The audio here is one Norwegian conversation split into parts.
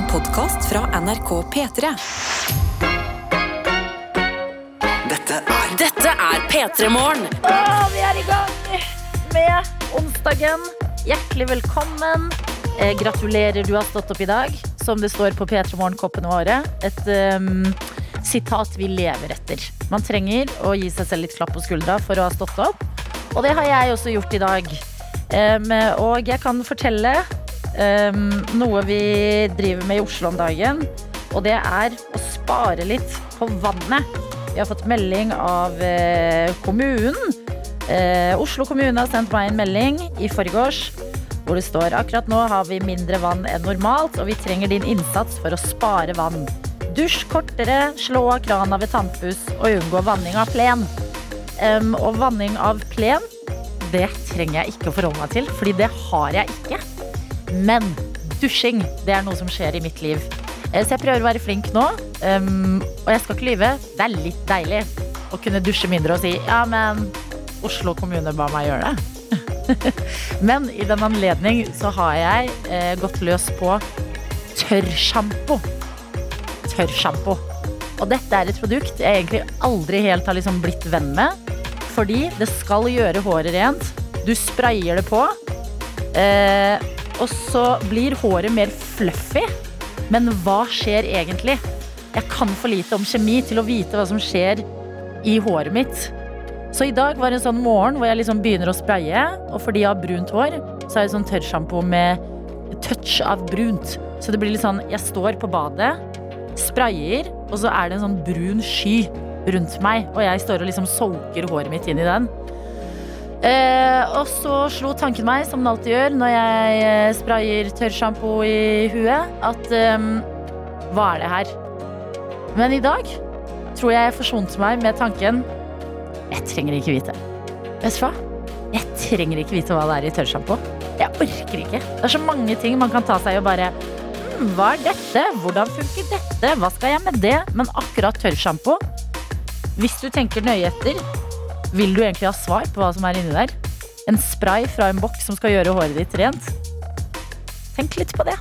En podkast fra NRK P3. Dette er Dette er P3 Morgen. Vi er i gang med onsdagen. Hjertelig velkommen. Eh, gratulerer, du har stått opp i dag. Som det står på P3 Morgen-koppene våre. Et um, sitat vi lever etter. Man trenger å gi seg selv litt klapp på skuldra for å ha stått opp. Og det har jeg også gjort i dag. Um, og jeg kan fortelle em, noe vi driver med i Oslo om dagen. Og det er å spare litt på vannet. Vi har fått melding av eh, kommunen. Eh, Oslo kommune har sendt meg en melding i forgårs hvor det står akkurat nå har vi mindre vann enn normalt, og vi trenger din innsats for å spare vann. Dusj kortere, slå av krana ved tannpuss og unngå vanning av plen. Um, og vanning av plen, det trenger jeg ikke å forholde meg til, fordi det har jeg ikke. Men dusjing, det er noe som skjer i mitt liv. Eh, Så jeg prøver å være flink nå, Um, og jeg skal ikke lyve. Det er litt deilig å kunne dusje mindre og si ja, men Oslo kommune ba meg gjøre det. Men i den anledning så har jeg eh, gått løs på tørrsjampo. Tørrsjampo. Og dette er et produkt jeg egentlig aldri helt har liksom blitt venn med. Fordi det skal gjøre håret rent. Du sprayer det på. Eh, og så blir håret mer fluffy. Men hva skjer egentlig? Jeg kan for lite om kjemi til å vite hva som skjer i håret mitt. Så i dag var en sånn morgen hvor jeg liksom begynner å spraye. Og fordi jeg har brunt hår, så er det sånn tørrsjampo med touch av brunt. Så det blir litt sånn Jeg står på badet, sprayer, og så er det en sånn brun sky rundt meg. Og jeg står og liksom soaker håret mitt inn i den. Eh, og så slo tanken meg, som den alltid gjør når jeg eh, sprayer tørrsjampo i huet, at eh, hva er det her? Men i dag tror jeg jeg forsonte meg med tanken jeg trenger ikke vite. Vet du hva? Jeg trenger ikke vite hva det er i tørrsjampo. Jeg orker ikke. Det er så mange ting man kan ta seg i og bare hm, Hva er dette? Hvordan funker dette? Hva skal jeg med det? Men akkurat tørrsjampo Hvis du tenker nøye etter, vil du egentlig ha svar på hva som er inni der? En spray fra en boks som skal gjøre håret ditt rent? Tenk litt på det.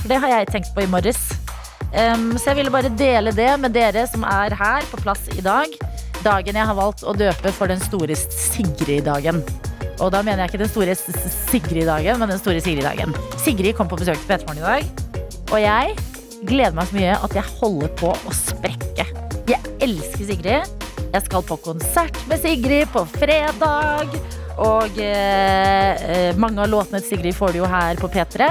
For det har jeg tenkt på i morges. Um, så jeg ville bare dele det med dere som er her på plass i dag. Dagen jeg har valgt å døpe for den store Sigrid-dagen. Og da mener jeg ikke den store Sigrid-dagen, men den store Sigrid-dagen. Sigrid kom på besøk til P3morgen i dag, og jeg gleder meg så mye at jeg holder på å sprekke. Jeg elsker Sigrid. Jeg skal på konsert med Sigrid på fredag. Og eh, eh, mange av låtene til Sigrid får du jo her på P3.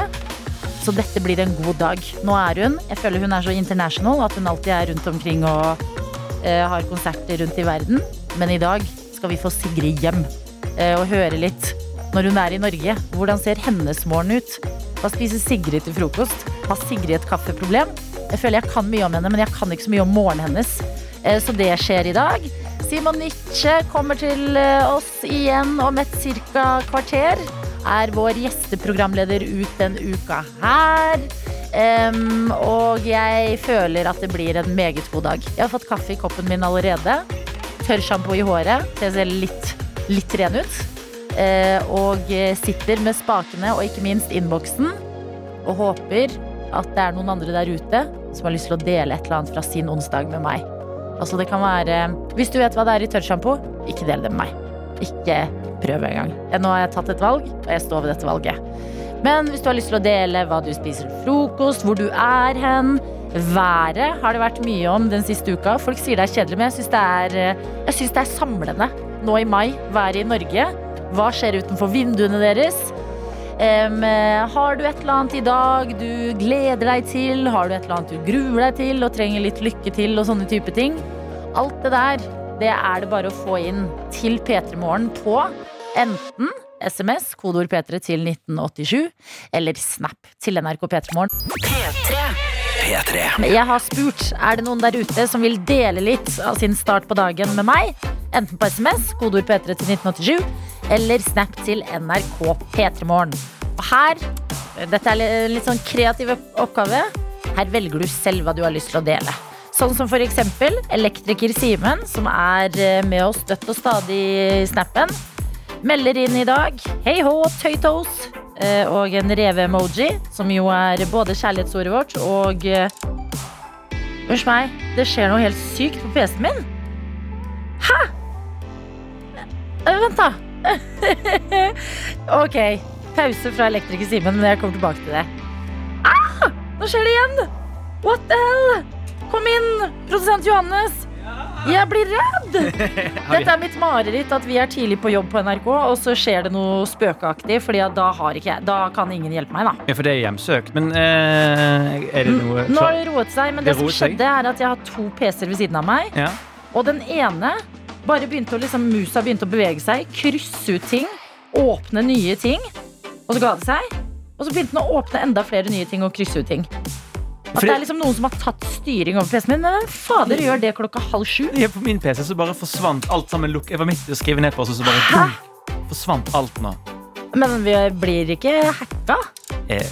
Så dette blir en god dag. Nå er hun Jeg føler hun er så international at hun alltid er rundt omkring og eh, har konserter rundt i verden. Men i dag skal vi få Sigrid hjem eh, og høre litt når hun er i Norge. Hvordan ser hennes morgen ut? Hva spiser Sigrid til frokost? Har Sigrid et kaffeproblem? Jeg føler jeg kan mye om henne, men jeg kan ikke så mye om morgenen hennes. Eh, Så det skjer i dag. Simon Nietzsche kommer til eh, oss igjen om et cirka kvarter. Er vår gjesteprogramleder ut den uka her. Um, og jeg føler at det blir en meget god dag. Jeg har fått kaffe i koppen min allerede. Tørrsjampo i håret Det ser litt, litt ren ut. Uh, og sitter med spakene og ikke minst innboksen og håper at det er noen andre der ute som har lyst til å dele et eller annet fra sin onsdag med meg. Altså det kan være Hvis du vet hva det er i tørrsjampo, ikke del det med meg. Ikke prøv engang. Nå har jeg tatt et valg, og jeg står ved dette valget. Men hvis du har lyst til å dele hva du spiser til frokost, hvor du er hen Været har det vært mye om den siste uka. Folk sier det er kjedelig, men jeg syns det, jeg synes det er samlende nå i mai. Været i Norge. Hva skjer utenfor vinduene deres? Eh, har du et eller annet i dag du gleder deg til? Har du et eller annet du gruer deg til og trenger litt lykke til og sånne type ting? Alt det der, det er det bare å få inn til P3 Morgen på enten SMS, kodeord P3 til 1987, eller Snap til NRK P3 Morgen. P3. Jeg har spurt er det noen der ute som vil dele litt av sin start på dagen med meg. Enten på SMS, kodeord P3 til 1987, eller Snap til NRK P3morgen. Her, dette er en litt sånn kreativ oppgave, her velger du selv hva du har lyst til å dele. Sånn som eksempel elektriker Simen, som er eh, med oss støtt og stadig i snappen. Melder inn i dag. Hei hå, tøytos. eh, og en reve-emoji, som jo er både kjærlighetsordet vårt og eh, Unnskyld meg, det skjer noe helt sykt på PC-en min. Hæ? Eh, Vent, da. ok, pause fra elektriker Simen, men jeg kommer tilbake til det. Ah! Nå skjer det igjen! What the hell? Kom inn, produsent Johannes. Jeg blir redd! Dette er mitt mareritt at vi er tidlig på jobb på NRK, og så skjer det noe spøkeaktig, Fordi da, ikke da kan ingen hjelpe meg. da Ja, for det er hjemsøkt. Men eh, er det noe Nå har det roet seg, men Det det som seg? skjedde er at jeg har to PC-er ved siden av meg. Ja. Og den ene bare begynte å liksom, musa begynte å bevege seg, krysse ut ting, åpne nye ting. Og så ga det seg. Og så begynte den å åpne enda flere nye ting og krysse ut ting. At det er liksom noen som har tatt styring over PC-en min. Men fader gjør det klokka halv sju? Ja, på min PC så bare forsvant alt sammen. lukk- Jeg var midt i å skrive ned på, og så bare boom, forsvant alt nå. Men vi blir ikke hacka. Eh,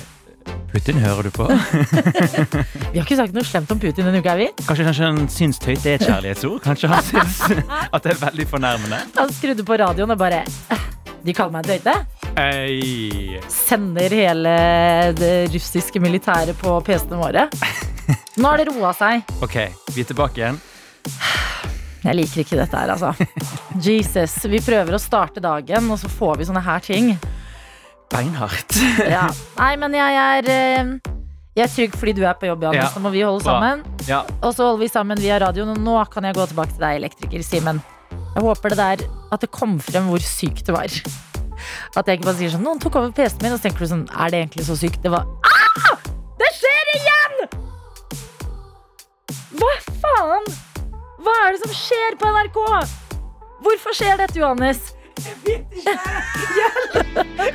Putin, hører du på? Vi har ikke sagt noe slemt om Putin denne uka, er vi? Kanskje, kanskje han syns tøyt er et kjærlighetsord? Kanskje han syns at det er veldig fornærmende? Han skrudde på radioen og bare «Eh, De kaller meg tøyte. Ei. Sender hele det russiske militæret på PC-ene våre. Nå har det roa seg. Ok, vi er tilbake igjen. Jeg liker ikke dette her, altså. Jesus. Vi prøver å starte dagen, og så får vi sånne her ting. Beinhardt. Ja. Nei, men jeg er eh, Jeg er trygg fordi du er på jobb, Johannes. Ja. Nå må vi holde Bra. sammen. Ja. Og så holder vi sammen via radioen, og nå kan jeg gå tilbake til deg, elektriker Simen. Jeg håper det der at det kom frem hvor sykt det var. At jeg ikke bare sier sånn Noen tok over PC-en min, og så tenker du sånn Er det egentlig så sykt? Det var ah! Det skjer igjen! Hva faen? Hva er det som skjer på NRK? Hvorfor skjer dette, Johannes? Jeg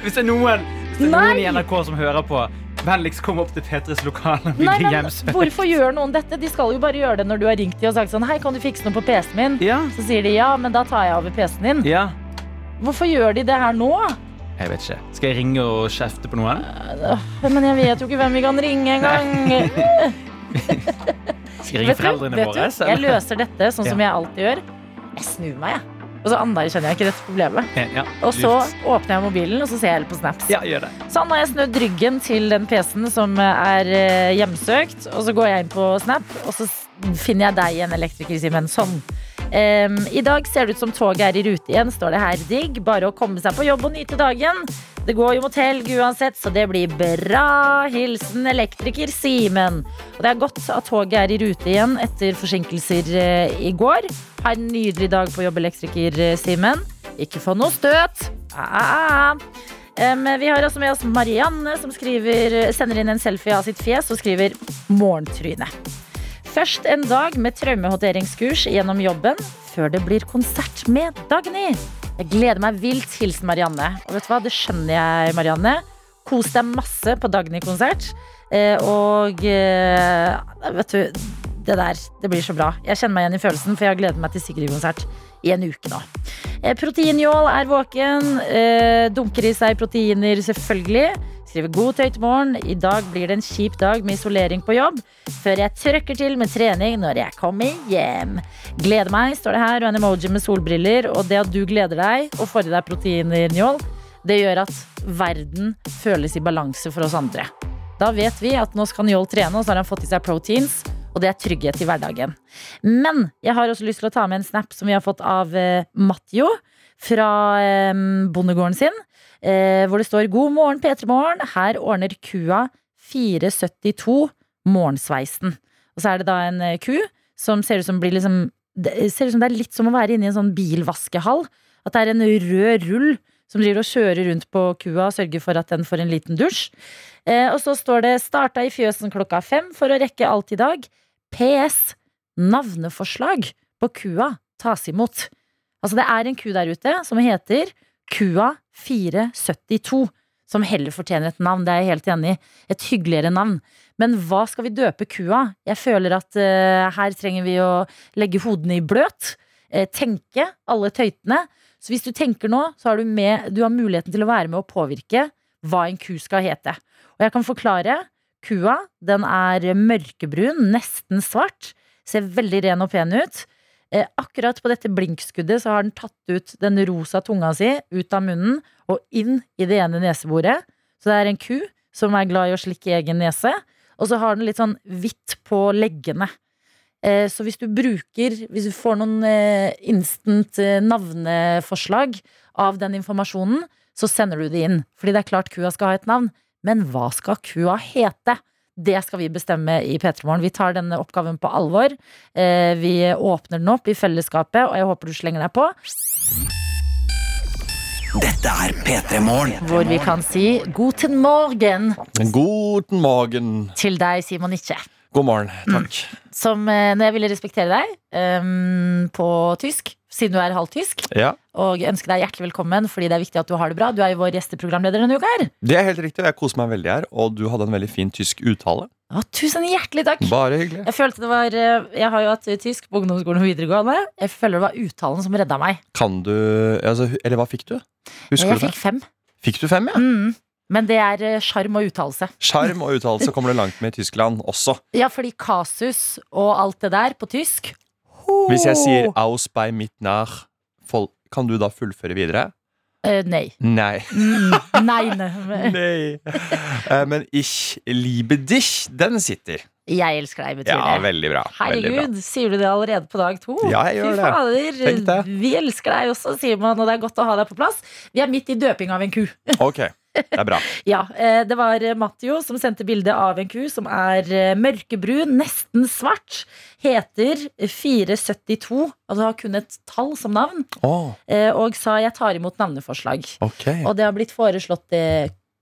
Hvis det er noen, det er noen i NRK som hører på, vennligst kom opp til P3s lokale. Nei, men. Hvorfor gjør noen dette? De skal jo bare gjøre det når du har ringt dem og sagt sånn Hei, kan du fikse noe på PC-en min? Ja. Så sier de ja, men da tar jeg over PC-en din. ja. Hvorfor gjør de det her nå? Jeg vet ikke. Skal jeg ringe og kjefte på noen? Men jeg vet jo ikke hvem vi kan ringe engang. Skal jeg ringe foreldrene våre? jeg løser dette sånn som Ja. jeg alltid gjør. Jeg snur meg, jeg. Og så anerkjenner jeg ikke dette problemet. Ja, Og så åpner jeg mobilen, og så ser jeg på Snaps. Ja, gjør det. Sånn har jeg snudd ryggen til den PC-en som er eh, hjemsøkt. Og så går jeg inn på Snap, og så finner jeg deg igjen, elektriker Simen. Sånn. Em, I dag ser det ut som toget er i rute igjen, står det her. Digg. Bare å komme seg på jobb og nyte dagen. Det går jo mot helg uansett, så det blir bra. Hilsen elektriker Simen. Og det er godt at toget er i rute igjen etter forsinkelser eh, i går. Ha en nydelig dag på jobb, elektriker eh, Simen. Ikke få noe støt. Ah, ah, ah. Um, vi har også med oss Marianne, som skriver, sender inn en selfie av sitt fjes og skriver 'morgentryne'. Først en dag med traumehåndteringskurs gjennom jobben, før det blir konsert med Dagny. Jeg gleder meg vilt. Hilsen Marianne. Og vet du hva, det skjønner jeg, Marianne. Kos deg masse på Dagny-konsert. Eh, og eh, vet du, det der, det blir så bra. Jeg kjenner meg igjen i følelsen, for jeg har gledet meg til Sigrid-konsert i en uke nå. Eh, Proteinjål er våken. Dunker i seg proteiner, selvfølgelig. Skriver god tøytemorgen. I dag blir det en kjip dag med isolering på jobb. Før jeg trøkker til med trening når jeg kommer hjem. Gleder meg, står det her, og en emoji med solbriller. Og det at du gleder deg og får i deg proteiner, Njål, det gjør at verden føles i balanse for oss andre. Da vet vi at nå skal Njål trene, og så har han fått i seg proteins. Og det er trygghet i hverdagen. Men jeg har også lyst til å ta med en snap som vi har fått av eh, Matjo fra eh, bondegården sin. Eh, hvor det står 'God morgen, P3 Morgen'. Her ordner kua 472 morgensveisen. Og så er det da en eh, ku som ser ut som blir liksom Det ser ut som det er litt som å være inne i en sånn bilvaskehall. At det er en rød rull som driver og kjører rundt på kua og sørger for at den får en liten dusj. Eh, og så står det 'Starta i fjøsen klokka fem for å rekke alt i dag'. PS. Navneforslag på kua tas imot. Altså det er en ku der ute som heter Kua 472. Som heller fortjener et navn, det er jeg helt enig i. Et hyggeligere navn. Men hva skal vi døpe kua? Jeg føler at uh, her trenger vi å legge hodene i bløt. Uh, tenke, alle tøytene. Så hvis du tenker nå, så har du, med, du har muligheten til å være med å påvirke hva en ku skal hete. Og jeg kan forklare. Kua den er mørkebrun, nesten svart. Ser veldig ren og pen ut. Eh, akkurat på dette blinkskuddet så har den tatt ut den rosa tunga si ut av munnen og inn i det ene neseboret. Så det er en ku som er glad i å slikke egen nese, og så har den litt sånn hvitt på leggene. Eh, Så hvis du bruker Hvis du får noen eh, instant navneforslag av den informasjonen, så sender du det inn. Fordi det er klart kua skal ha et navn. Men hva skal kua hete? Det skal vi bestemme i P3 Morgen. Vi tar denne oppgaven på alvor. Eh, Vi åpner den opp i fellesskapet, og jeg håper du slenger deg på. Dette er P3 Morgen. Hvor vi kan si guten morgen Guten morgen. til deg, Simon Itche. God morgen. Takk. Som eh, når jeg ville respektere deg um, på tysk, siden du er halvtysk, Ja, og ønske deg hjertelig velkommen fordi det er viktig at du har det bra. Du er jo vår gjesteprogramleder denne uka her. Det er helt riktig. Jeg koser meg veldig her. Og du hadde en veldig fin tysk uttale. Å, tusen hjertelig takk. Bare hyggelig. Jeg følte det var eh, Jeg har jo hatt tysk på ungdomsskolen og videregående. Jeg føler det var uttalen som redda meg. Kan du altså, Eller hva fikk du? Husker Jeg du det? fikk fem. Fikk du fem, ja? Mm. Men det er eh, sjarm og uttalelse. Sjarm og uttalelse kommer det langt med i Tyskland også. Ja, fordi kasus og alt det der på tysk Hvis jeg sier 'aus bei mitt nach', kan du da fullføre videre? Uh, Nei. Nei. Mm, nei. nei. Nei. Uh, Men 'ich liebe dich', den sitter. Jeg elsker deg, betyr Ja, det. veldig bra. Veldig bra. Sier du det allerede på dag to? Ja, jeg gjør Fy fader. Vi elsker deg også, sier man, og det er godt å ha deg på plass. Vi er midt i døping av en ku. Ok, det er bra. Ja, eh, Det var Matteo som sendte bilde av en ku som er eh, mørkebrun, nesten svart. Heter 472, altså har kun et tall som navn. Eh, Og sa 'jeg tar imot navneforslag'. Okay. Og det har blitt foreslått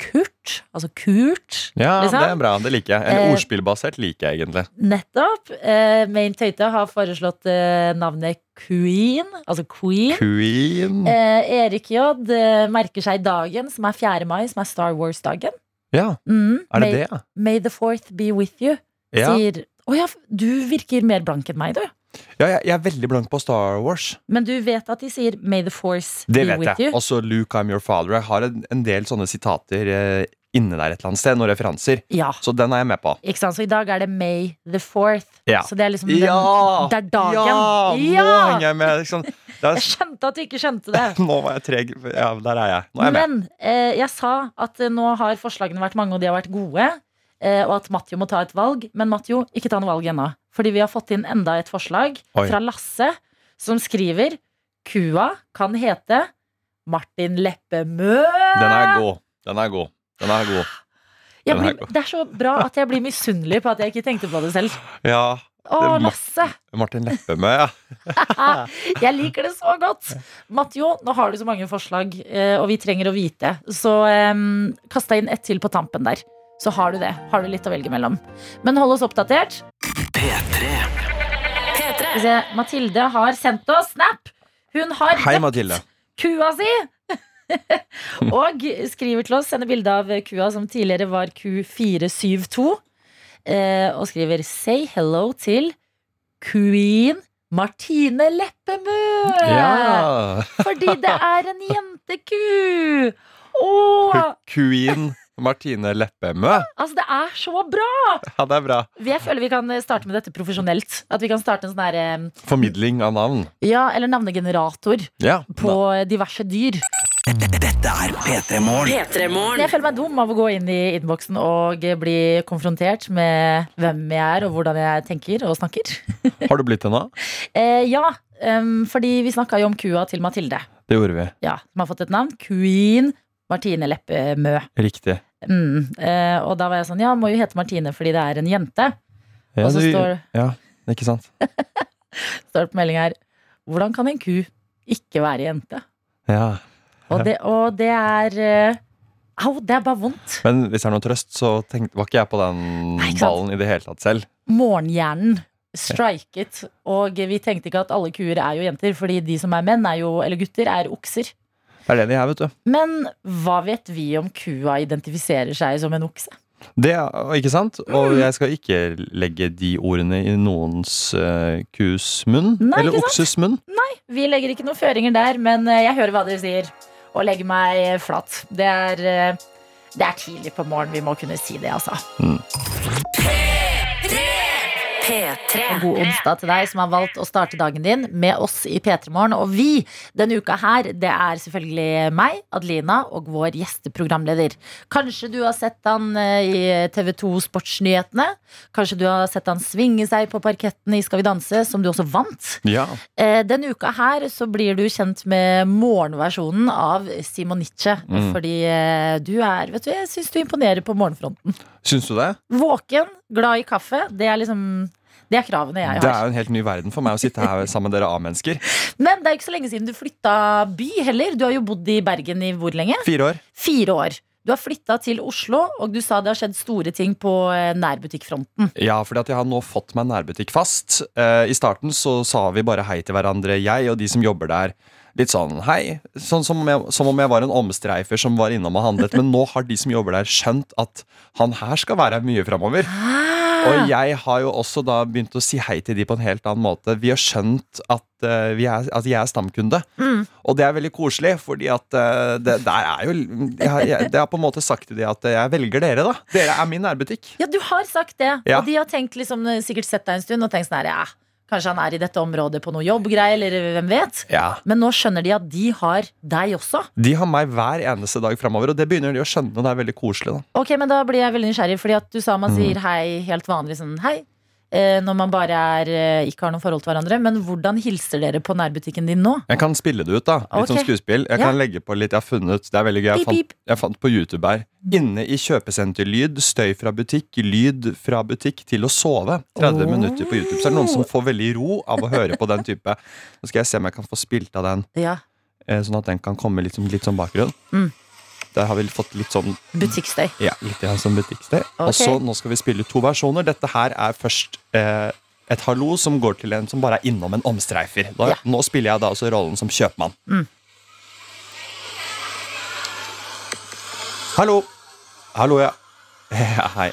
Kurt. Altså Kurt. Ja, liksom. det er bra. Det liker jeg. Eller Eh, ordspillbasert liker jeg egentlig. Nettopp. Eh, Main Tøyte har foreslått eh, navnet Queen. Altså Queen. Queen. Eh, Erik J eh, merker seg dagen, som er 4. mai, som er Star Wars-dagen. Ja, Mm, er det may, det? May the fourth be with you. Ja, Sier Å ja, du virker mer blank enn meg, du. Ja jeg, jeg er veldig blank på Star Wars. Men du vet at de sier May the force Det be with jeg. you. Også Luke, I'm your father. Jeg har en, en del sånne sitater eh, inne der et eller annet sted, noen referanser. Ja. Så den er jeg med på. Ikke sant? Så i dag er det May the fourth. Ja. Så det er liksom den, Ja! det er dagen. Ja! Nå Ja! henger jeg med. Liksom. Er, Jeg skjønte at du ikke skjønte det. nå var jeg treg. Ja, der er jeg. Nå er jeg med. Men eh, jeg sa at eh, nå har forslagene vært mange, og de har vært gode. Eh, og at Matjo må ta et valg. Men Matjo, ikke ta noe valg ennå. Fordi vi har fått inn enda et forslag Oi. fra Lasse, som skriver Kua kan hete Martin Leppemø. Den er god. Den er god. Den er god. Den er blir, god. det er så bra at jeg blir misunnelig på at jeg ikke tenkte på det selv. Ja. Å, Lasse! Martin Leppemø, ja. Jeg liker det så godt. Matjo, nå har du så mange forslag, eh, og vi trenger å vite. Så um, kast deg inn ett til på tampen der. Så har du det. Har du litt å velge mellom. Men hold oss oppdatert. P3. P3. Se, Mathilde har sendt oss snap. Hun har Hei, Mathilde. kua si. og skriver til oss, sender bilde av kua som tidligere var Q472. Eh, og skriver 'Say hello til Queen Martine Leppemø'. Ja. Fordi det er en jenteku! Åh, Queen Martine Leppemø. altså det er så bra! Ja, det er bra. Jeg føler vi kan starte med dette profesjonelt. At vi kan starte en sånn her eh, Formidling av navn. Ja, eller navnegenerator Ja. på diverse dyr. Dette er P3 Morgen. P3morgen. Jeg føler meg dum av å gå inn i innboksen og bli konfrontert med hvem jeg er, og hvordan jeg tenker og snakker. Har du blitt det nå? Eh, ja, um, fordi vi snakka jo om kua til Mathilde. Det gjorde vi. Ja, Som har fått et navn. Queen Martine Leppemø. Riktig. Mm. Eh, og da var jeg sånn, ja, må jo hete Martine fordi det er en jente. Ja, og så du- står, ja, ikke sant? står det på melding her Hvordan kan en ku ikke være jente? Ja. Og det, og det er eh, Au, det er bare vondt. Men hvis det er noe trøst, så tenkte, var ikke jeg på den Nei, ballen i det hele tatt selv. morgenhjernen striket. Og vi tenkte ikke at alle kuer er jo jenter, fordi de som er menn, er jo, eller gutter, er okser. Det er det de er, vet du. Men hva vet vi om kua identifiserer seg som en okse? Det, ikke sant? Og Mm. jeg skal ikke legge de ordene i noens uh, kus munn. Nei, eller okses munn. Nei, Vi legger ikke noen føringer der, men eh, jeg hører hva dere sier. Og legger meg flat. Det er, eh, det er tidlig på morgenen, vi må kunne si det, altså. P3. Og god onsdag til deg som har valgt å starte dagen din med oss i P3 Morgen. Og vi denne uka her, det er selvfølgelig meg, Adelina, og vår gjesteprogramleder. Kanskje du har sett han eh, i TV 2 Sportsnyhetene. Kanskje du har sett han svinge seg på parketten i Skal vi danse, som du også vant. Ja. Eh, Denne uka her så blir du kjent med morgenversjonen av Simonice. Mm. Fordi eh, du er, vet du, jeg syns du imponerer på morgenfronten. Syns du det? Våken, glad i kaffe, det er liksom det er kravene jeg har. Det er jo en helt ny verden for meg å sitte her sammen med dere A-mennesker. Men det er ikke så lenge siden du flytta by heller. Du har jo bodd i Bergen i hvor lenge? Fire år. Fire år. Du har flytta til Oslo, og du sa det har skjedd store ting på eh, nærbutikkfronten. Ja, fordi at jeg har nå fått meg nærbutikk fast. Eh, I starten så sa vi bare hei til hverandre, jeg og de som jobber der. Litt sånn hei, sånn som om, jeg, som om jeg var en omstreifer som var innom og handlet. Men nå har de som jobber der, skjønt at han her skal være her mye framover. Og jeg har jo også da begynt å si hei til de på en helt annen måte. Vi har skjønt at, uh, vi er, at jeg er stamkunde. Og det er veldig koselig, fordi at uh, det, er jo jeg, jeg, Det har på en måte sagt til de at jeg velger dere, da. Dere er min nærbutikk. Ja, du har sagt det. Ja. Og de har tenkt liksom, sikkert sett deg en stund og tenkt sånn her, ja, kanskje han er i dette området på noe jobbgreier, eller hvem vet. Ja. Men nå skjønner de at de har deg også. De har meg hver eneste dag framover, og det begynner de å skjønne. Og det er veldig koselig. da Ok, men da blir jeg veldig nysgjerrig, fordi at du sa Mm. man sier hei helt vanlig sånn hei. Eh, Når man bare er, eh, ikke har noe forhold til hverandre. Men hvordan hilser dere på nærbutikken din nå? Jeg kan spille det ut, da. Litt som skuespill. Jeg Ja. kan legge på litt jeg har funnet. Det er veldig gøy. Jeg fant, jeg fant på YouTube her. Inne i kjøpesenterlyd, støy fra butikk, lyd fra butikk til å sove. 30 Oh. minutter på YouTube. Så er det noen som får veldig ro av å høre på den type. Nå skal jeg se om jeg kan få spilt av den, Ja, eh, sånn at den kan komme litt som, litt som bakgrunn. Mm. Der har vi fått litt sånn Butikkstøy. Ja, litt ja, sånn butikkstøy. Okay. Og så nå skal vi spille to versjoner. Dette her er først eh, et hallo som går til en som bare er innom en omstreifer. Da, Ja. Nå spiller jeg da altså rollen som kjøpmann. Mm. Hallo. Hallo, ja. ja. Hei.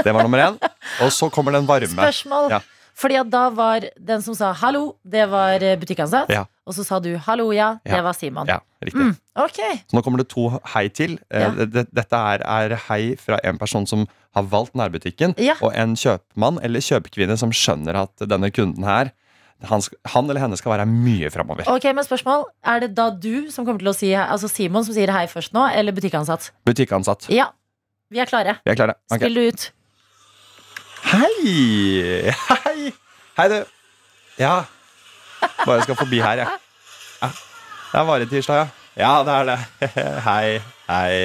Det var nummer én. Og så kommer den varme. Spørsmål. Ja. Fordi at da var den som sa hallo, det var eh, butikkansatt. Ja. Og så sa du hallo, ja, det Ja. var Simon. Ja, riktig. Mm, ok. Så nå kommer det to hei til. Eh, Ja. det- det- Dette er, er hei fra en person som har valgt nærbutikken, og en kjøpmann eller kjøpekvinne som skjønner at denne kunden her han, han eller henne skal være mye framover. Ok, men spørsmål Er det da du som kommer til å si Altså Simon som sier hei først nå, eller butikkansatt? Butikkansatt. Ja. Vi er klare. Vi er klare. Okay. Spill det ut. Hei! Hei! Hei, du. Ja. Bare skal forbi her, jeg. Ja. Det er varetirsdag, ja. Ja, det er det. Hei. Hei.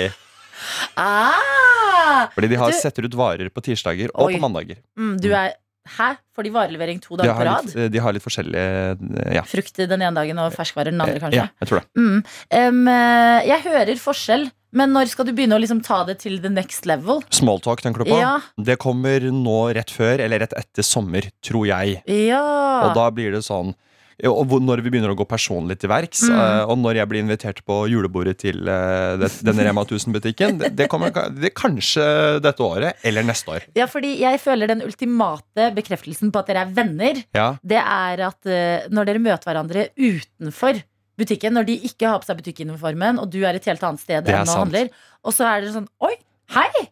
Ah! Fordi de har Du- setter ut varer på tirsdager og Oi. på mandager. Mm, du er Hæ? Får de varelevering to dager på rad? litt, de har litt forskjellige Ja. Frukt den ene dagen og ferskvarer den andre, kanskje? ja jeg tror det. Mm. Eh, jeg hører forskjell, men når skal du begynne å liksom ta det til the next level? Smalltalk, tenker du på? Ja. Det kommer nå rett før eller rett etter sommer, tror jeg. Ja. Og da blir det sånn og når vi begynner å gå personlig til verks, Mm. eh, og når jeg blir invitert på julebordet til eh, det, denne Rema 1000-butikken, det, det kommer det kanskje dette året eller neste år. ja, fordi jeg føler den ultimate bekreftelsen på at dere er venner, Ja, det er at eh, når dere møter hverandre utenfor butikken, når de ikke har på seg butikkuniformen, og du er et helt annet sted enn og handler, og så er det sånn Oi, hei!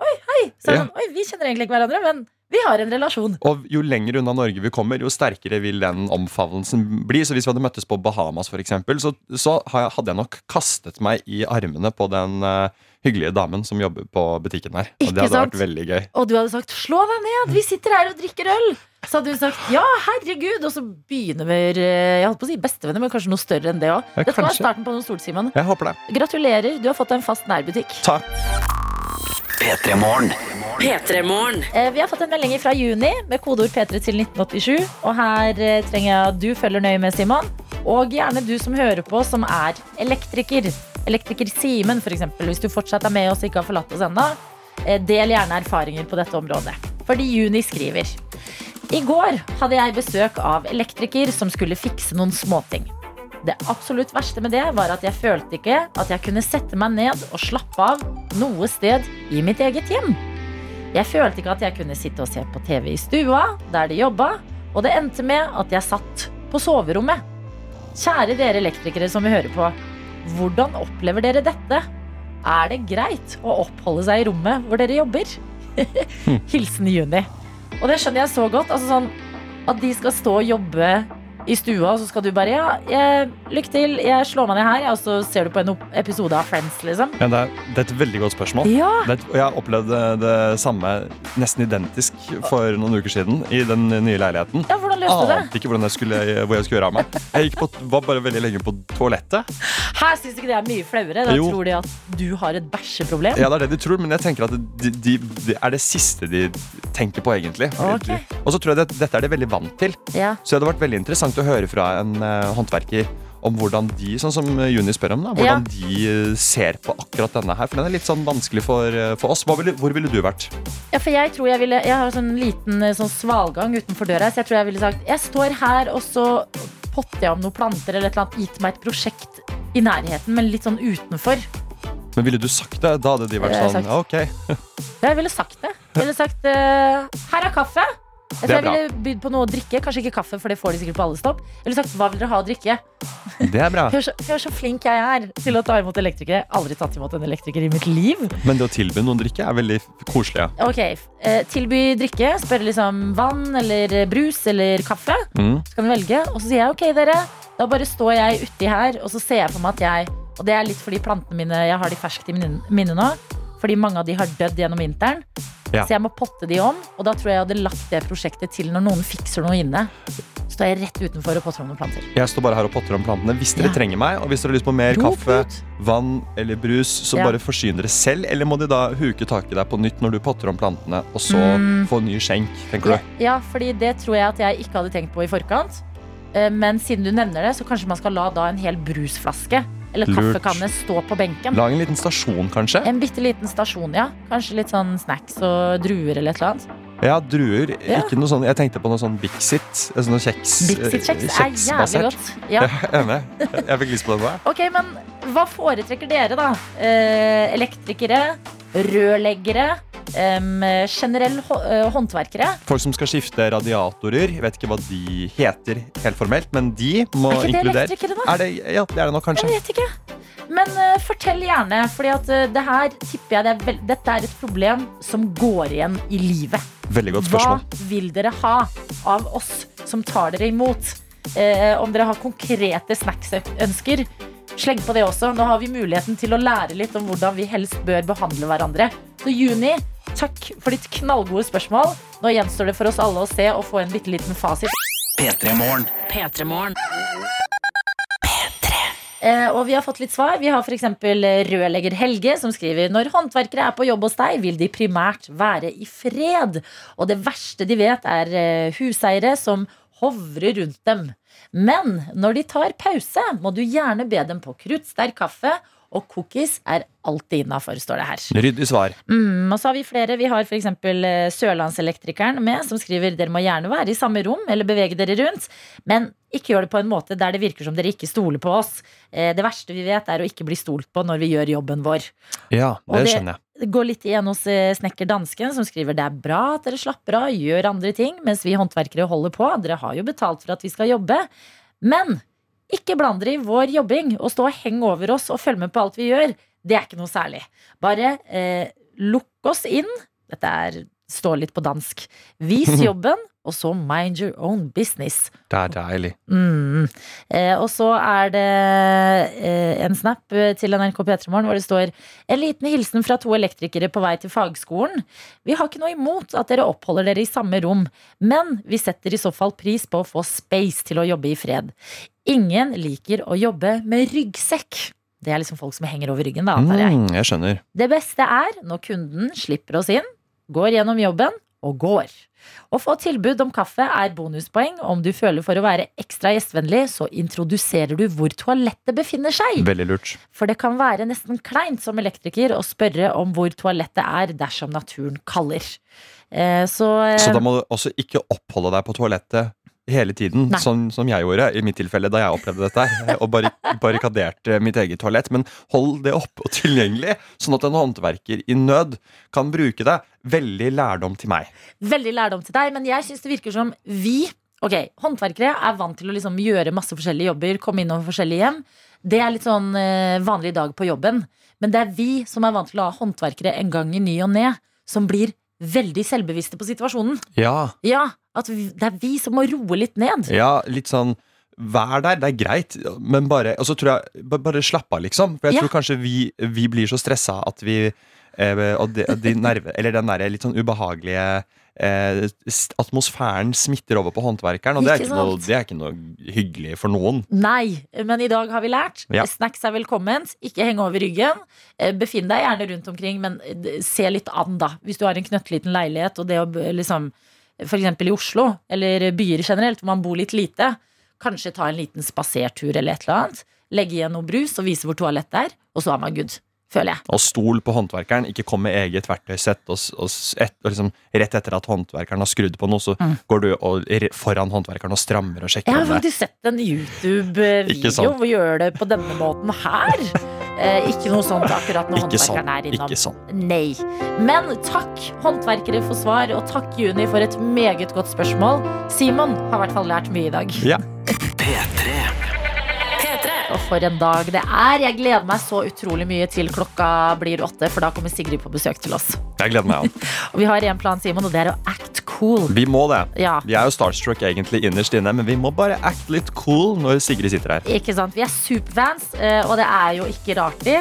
Oi, hei! Så Ja. sånn, Oi, vi kjenner egentlig ikke hverandre, men vi har en relasjon. Og jo lenger unna Norge vi kommer, jo sterkere vil den omfavnelsen bli. Så hvis vi hadde møttes på Bahamas, eksempel, så, så hadde jeg nok kastet meg i armene på den eh, hyggelige damen som jobber på butikken her. Og det hadde sant? vært veldig gøy. Og du hadde sagt slå deg ned, vi sitter her og drikker øl. Så hadde hun sagt ja, herregud. Og så begynner vi eh, Jeg holdt på å si bestevenner, men kanskje noe større enn det òg. Ja, Dette var starten på noe stort, Simon. Jeg håper det. Gratulerer, du har fått deg en fast nærbutikk. Takk. P3 Morgen. Eh, Vi har fått en melding fra Juni med kodeord P3 til 1987. Og her eh, trenger jeg at du følger nøye med, Simon. Og gjerne du som hører på, som er elektriker. Elektriker Simen, f.eks. Hvis du fortsatt er med oss og ikke har forlatt oss ennå. eh, Del gjerne erfaringer på dette området. Fordi Juni skriver I går hadde jeg besøk av elektriker som skulle fikse noen småting. Det absolutt verste med det var at jeg følte ikke at jeg kunne sette meg ned og slappe av noe sted i mitt eget hjem. Jeg følte ikke at jeg kunne sitte og se på TV i stua, der de jobba, og det endte med at jeg satt på soverommet. Kjære dere elektrikere som vi hører på, hvordan opplever dere dette? Er det greit å oppholde seg i rommet hvor dere jobber? Hilsen Juni. Og det skjønner jeg så godt. Altså sånn At de skal stå og jobbe i stua, og så skal du bare Ja, jeg, lykke til, jeg slår meg ned her, og så ser du på en episode av Friends, liksom. Ja, det, er, det er et veldig godt spørsmål. Ja. Er, og jeg opplevde det samme nesten identisk for noen uker siden i den nye leiligheten. Ja, hvordan løste du det? Ante ikke jeg skulle, hvor jeg skulle gjøre av meg. Jeg på, var bare veldig lenge på toalettet. Her syns ikke det er mye flauere. Da Jo. tror de at du har et bæsjeproblem. Ja, det er det de tror, men jeg tenker at det de, de er det siste de tenker på, egentlig. Okay. Og så tror jeg det, dette er de veldig vant til. Ja. Så det hadde vært veldig interessant å høre fra en eh, håndverker om hvordan de, sånn som Juni spør om, da, hvordan de eh, ser på akkurat denne her. For den er litt sånn vanskelig for, eh, for oss. Ville, hvor ville du vært? Ja, for jeg tror jeg ville Jeg har sånn liten eh, sånn svalgang utenfor døra, så jeg tror jeg ville sagt Jeg står her, og så potter jeg om noen planter eller et eller annet. Gitt meg et prosjekt i nærheten, men litt sånn utenfor. Men ville du sagt det? Da hadde de vært sånn sagt. Ok. Jeg ville sagt det. Jeg ville sagt uh, Her er kaffe. Jeg tror jeg ville bydd på noe å drikke. Kanskje ikke kaffe, for det får de sikkert på alle stopp. Eller sagt hva vil dere ha å drikke? Det er bra. Hør så, hør så flink jeg er til å ta imot elektrikere. Aldri tatt imot en elektriker i mitt liv. Men det å tilby noen drikke er veldig koselig. Ja. Ok, eh, Tilby drikke. Spørre liksom vann eller brus eller kaffe. Mm. Så kan du velge. Og så sier jeg ok, dere. Da bare står jeg uti her, og så ser jeg for meg at jeg Og det er litt fordi plantene mine Jeg har de ferskt i minne nå. Fordi mange av de har dødd gjennom vinteren. Ja. Så jeg må potte de om. Og da tror jeg jeg hadde lagt det prosjektet til når noen fikser noe inne. Så står jeg rett utenfor og potter om noen planter. Jeg står bare her og potter om plantene. Hvis dere Ja. trenger meg, og hvis dere har lyst på mer Rop kaffe, ut. vann eller brus, så Ja. bare forsyn dere selv. Eller må de da huke tak i deg på nytt når du potter om plantene, og så Mm. få ny skjenk, tenker du? ja, fordi det tror jeg at jeg ikke hadde tenkt på i forkant. Eh, Men siden du nevner det, så kanskje man skal la da en hel brusflaske eller Lurt. kaffekanne stå på benken. Lag en liten stasjon, kanskje? En bitte liten stasjon, ja. Kanskje litt sånn snacks og druer eller et eller annet. Ja, druer. Ja. Ikke noe sånn, jeg tenkte på noe sånn Bixit. Sånn noe kjeks. Bixit-kjeks eh, er jævlig godt. Ja. Jeg er enig. Jeg fikk lyst på det. nå. Ok, men hva foretrekker dere, da? Eh, elektrikere, rørleggere, em, generell eh, håndverkere. Folk som skal skifte radiatorer, jeg vet ikke hva de heter helt formelt, men de må Er ikke det inkludere. elektrikere, da? Er det, ja, det er det nok, kanskje. Jeg vet ikke. Men uh, fortell gjerne, fordi at eh, det her tipper jeg det er vel, Dette er et problem som går igjen i livet. Veldig godt spørsmål. Hva vil dere ha av oss som tar dere imot? Uh, om dere har konkrete snacksønsker, sleng på det også. Nå har vi muligheten til å lære litt om hvordan vi helst bør behandle hverandre. Så Juni, takk for ditt knallgode spørsmål. Nå gjenstår det for oss alle å se og få en bitte liten fasit. P3 Morgen. P3morgen. Eh, og vi har fått litt svar. Vi har f.eks. rørlegger Helge som skriver når håndverkere er på jobb hos deg, vil de primært være i fred. Og det verste de vet, er eh, huseiere som hovrer rundt dem. Men når de tar pause, må du gjerne be dem på kruttsterk kaffe. Og cookies er alltid innafor, står det her. Ryddig svar. Mm, og så har vi flere. Vi har f.eks. Sørlandselektrikeren med, som skriver dere må gjerne være i samme rom eller bevege dere rundt, men ikke gjør det på en måte der det virker som dere ikke stoler på oss. Eh, det verste vi vet, er å ikke bli stolt på når vi gjør jobben vår. Ja, det det- skjønner jeg. Det går litt igjen hos eh, snekker dansken, som skriver det er bra at dere slapper av, gjør andre ting, mens vi håndverkere holder på. Dere har jo betalt for at vi skal jobbe. Men ikke bland dere i vår jobbing og stå og henge over oss og følge med på alt vi gjør. Det er ikke noe særlig. Bare eh, lukk oss inn. Dette er, står litt på dansk. Vis jobben, og så mind your own business. Det er deilig. Mm. Eh, og så er det eh, en snap eh, til NRK P3morgen hvor det står En liten hilsen fra to elektrikere på vei til fagskolen. Vi har ikke noe imot at dere oppholder dere i samme rom, men vi setter i så fall pris på å få space til å jobbe i fred. Ingen liker å jobbe med ryggsekk. Det er liksom folk som henger over ryggen, da, antar jeg. Mm, jeg skjønner. Det beste er når kunden slipper oss inn, går gjennom jobben og går. Å få tilbud om kaffe er bonuspoeng. Om du føler for å være ekstra gjestvennlig, så introduserer du hvor toalettet befinner seg. Veldig lurt. For det kan være nesten kleint som elektriker å spørre om hvor toalettet er dersom naturen kaller. Eh, så, eh, Så da må du også ikke oppholde deg på toalettet hele tiden, sånn som jeg gjorde i mitt tilfelle da jeg opplevde dette og barrikaderte mitt eget toalett. Men hold det oppe og tilgjengelig, sånn at en håndverker i nød kan bruke det. Veldig lærdom til meg. veldig lærdom til deg, men jeg syns det virker som vi Ok, Håndverkere er vant til å liksom gjøre masse forskjellige jobber, komme innom forskjellige hjem. Det er litt sånn eh, vanlig dag på jobben. Men det er vi som er vant til å ha håndverkere en gang i ny og ne, som blir veldig selvbevisste på situasjonen. Ja, Ja, at vi, det er vi som må roe litt ned. ja, litt sånn Vær der, det er greit, men bare Og så tror jeg Bare slapp av, liksom. For jeg Ja. tror kanskje vi, vi blir så stressa at vi eh, Og de, de nerve, eller den der litt sånn ubehagelige eh, atmosfæren smitter over på håndverkeren, og det er, Ikke noe, det er ikke noe hyggelig for noen. Nei, men i dag har vi lært. Ja. Snacks er velkomment. Ikke henge over ryggen. Eh, Befinn deg gjerne rundt omkring, men se litt an, da. Hvis du har en knøttliten leilighet, og det å liksom F.eks. i Oslo, eller byer generelt, hvor man bor litt lite. Kanskje ta en liten spasertur eller et eller annet. Legge igjen noe brus og vise hvor toalettet er, og så er man good. Føler jeg. Og stol på håndverkeren, ikke kom med eget verktøysett. Og, og, et, og liksom, rett etter at håndverkeren har skrudd på noe, så Mm. går du og, foran håndverkeren og strammer og sjekker Jeg har faktisk sett en YouTube-video hvor gjør det på denne måten her. Eh, ikke noe sånt akkurat når Ikke sånn. håndverkeren er innom. Ikke sånn. Nei. Men takk, håndverkere, for svar, og takk, Juni, for et meget godt spørsmål. Simon har i hvert fall lært mye i dag. Ja. P3. P3. Og for en dag det er. Jeg gleder meg så utrolig mye til klokka blir åtte, for da kommer Sigrid på besøk til oss. Jeg gleder meg. ja. Og vi har én plan, Simon, og det er å act cool. Vi må det. Ja. Vi er jo starstruck egentlig innerst inne, men vi må bare act litt cool når Sigrid sitter her. Ikke sant? Vi er superfans, eh, og det er jo ikke rart det.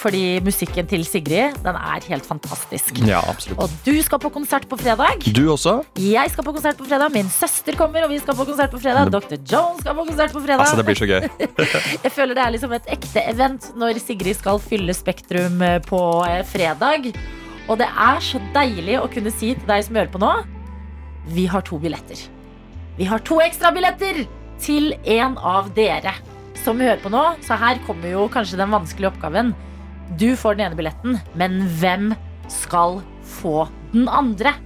fordi musikken til Sigrid, den er helt fantastisk. Ja, absolutt. Og du skal på konsert på fredag. Du også? Jeg skal på konsert på fredag. Min søster kommer, og vi skal på konsert på fredag. Dr. Jones skal på konsert på fredag. Altså, det blir så gøy. Jeg føler det er liksom et ekte event når Sigrid skal fylle Spektrum eh, på eh, fredag. Og det er så deilig å kunne si til deg som hører på nå, vi har to billetter. Vi har to ekstra billetter til en av dere som hører på nå. Så her kommer jo kanskje den vanskelige oppgaven. Du får den ene billetten, men hvem skal få den andre?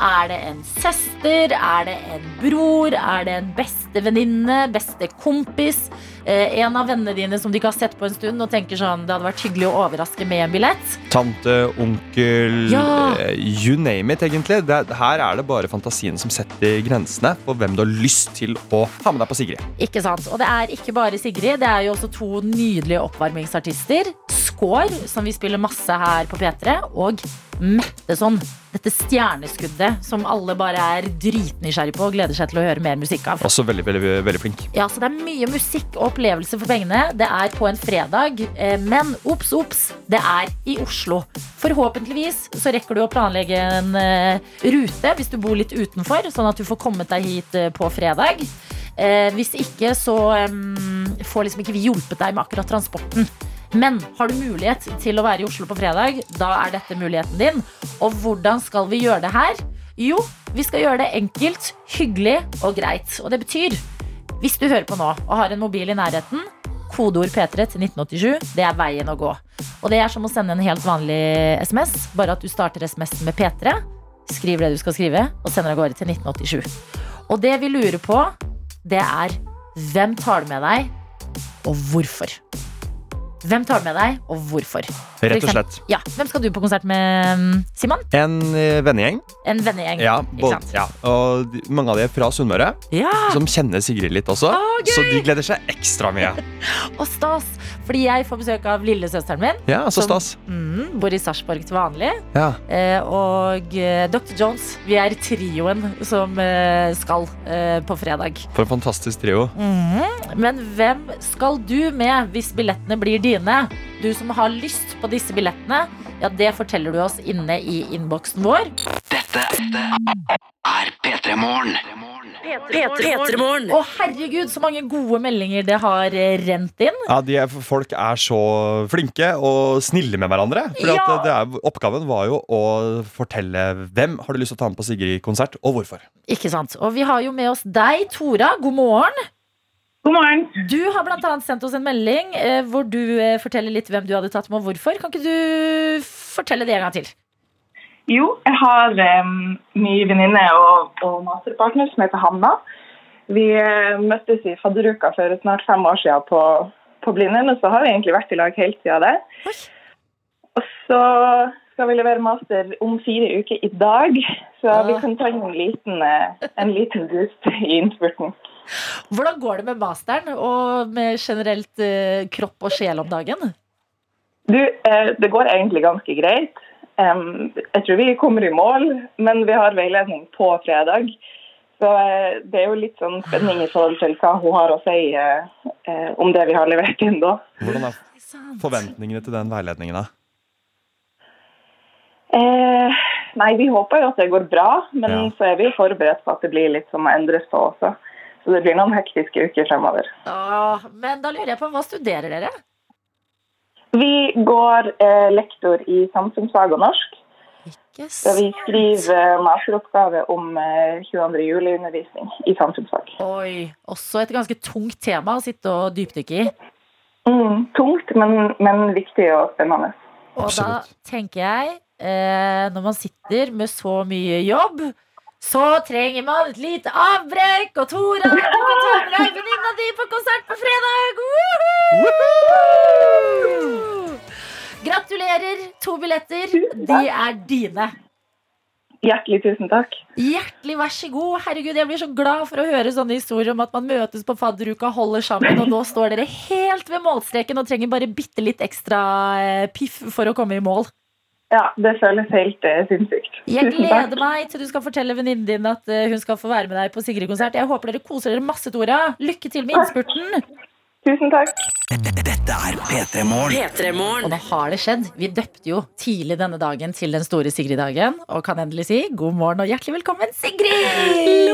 Er det en søster? Er det en bror? Er det en bestevenninne? Bestekompis? Eh, en av vennene dine som du ikke har sett på en stund og tenker sånn det hadde vært hyggelig å overraske med en billett? Tante, onkel, Ja. eh, you name it, egentlig. Det, er- her er det bare fantasien som setter grensene for hvem du har lyst til å ha med deg på Sigrid. Ikke sant? Og det er ikke bare Sigrid, det er jo også to nydelige oppvarmingsartister. Skår, som vi spiller masse her på P3, og Metteson. Dette stjerneskuddet som alle bare er dritnysgjerrig på og gleder seg til å høre mer musikk av. Også veldig, veldig, veldig flink. Ja, så det er mye musikk og opplevelse for pengene. Det er på en fredag, eh, men obs, obs, det er i Oslo. Forhåpentligvis så rekker du å planlegge en eh, rute hvis du bor litt utenfor, sånn at du får kommet deg hit eh, på fredag. Hvis ikke så får liksom ikke vi hjulpet deg med akkurat transporten. Men har du mulighet til å være i Oslo på fredag, da er dette muligheten din. Og hvordan skal vi gjøre det her? Jo, vi skal gjøre det enkelt, hyggelig og greit. Og det betyr hvis du hører på nå og har en mobil i nærheten, kodeord P3 til 1987, det er veien å gå. Og det er som å sende en helt vanlig SMS, bare at du starter SMS med P3, skriver det du skal skrive, og sender av gårde til 1987. Og det vi lurer på, det er hvem tar du med deg, og hvorfor? Hvem tar du med deg, og hvorfor? Rett og slett. Ja, Hvem skal du på konsert med, mm, Simon? En eh, vennegjeng. En vennegjeng. Ja, både, sant? ja, og mange av de er fra Sunnmøre, Ja, som kjenner Sigrid litt også. Ah, så de gleder seg ekstra mye. og stas! Fordi jeg får besøk av lillesøsteren min. Ja, så Som- stas. Mm, bor i Sarpsborg til vanlig. Ja. Eh, og eh, Dr. Jones. Vi er trioen som eh, skal eh, på fredag. For en fantastisk trio. Mhm. Men hvem skal du med hvis billettene blir dine? Du som har lyst på disse billettene, ja, det forteller du oss inne i innboksen vår. Dette er P3 Morgen. P3morgen. Å, herregud, så mange gode meldinger det har eh, rent inn. Ja, de er, Folk er så flinke og snille med hverandre. Fordi Ja. at det er, Oppgaven var jo å fortelle hvem har du lyst til å ta med på Sigrid-konsert, og hvorfor. Ikke sant? Og vi har jo med oss deg, Tora. God morgen. God morgen. Du har annet sendt oss en melding eh, hvor du eh, forteller litt hvem du hadde tatt med og hvorfor. Kan ikke du fortelle det en gang til? Jo, jeg har um, min venninne og, og masterpartner som heter Hanna. Vi eh, møttes i fadderuka for snart fem år siden på, på Blindern, og så har vi egentlig vært i lag helt siden det. Oi. Og så skal vi levere master om fire uker i dag, så Ah. vi kan ta en liten, eh, en liten boost i innspurten. Hvordan går det med masteren og med generelt eh, kropp og sjel om dagen? Du, eh, det går egentlig ganske greit. Um, jeg tror vi kommer i mål, men vi har veiledning på fredag. Så eh, det er jo litt sånn spenning i forhold til hva hun har å si eh, eh, om det vi har levert inn da. Hvordan er forventningene til den veiledningen? da? Eh, nei, vi håper jo at det går bra, men Ja. så er vi forberedt på at det blir litt som må endres på også. Så det blir noen hektiske uker fremover. Åh, men da lurer jeg på, hva studerer dere? Vi går eh, lektor i samfunnsfag og norsk. Ikke sant. vi skriver masteroppgave om eh, 22. juli-undervisning i samfunnsfag. Oi, også et ganske tungt tema å sitte og dypdykke i. Mm, tungt, men, men viktig og spennende. Og Absolutt. da tenker jeg, eh, når man sitter med så mye jobb, så trenger man et lite avbrekk. Og Tora, du kan ta med deg venninna di på konsert på fredag! Woohoo! Gratulerer, to billetter. De er dine. Hjertelig tusen takk. Hjertelig vær så god. Herregud, Jeg blir så glad for å høre sånne historier om at man møtes på fadderuka, holder sammen, og nå står dere helt ved målstreken og trenger bare bitte litt ekstra eh, piff for å komme i mål. Ja, det føles helt eh, sinnssykt. Jeg gleder meg til du skal fortelle venninnen din at uh, hun skal få være med deg på Sigrid-konsert. Jeg håper dere koser dere masse, Tora. Lykke til med innspurten. Tusen takk. Dette er P3 Morgen. Og nå har det skjedd. Vi døpte jo tidlig denne dagen til den store Sigrid-dagen. Og kan endelig si god morgen og hjertelig velkommen, Sigrid!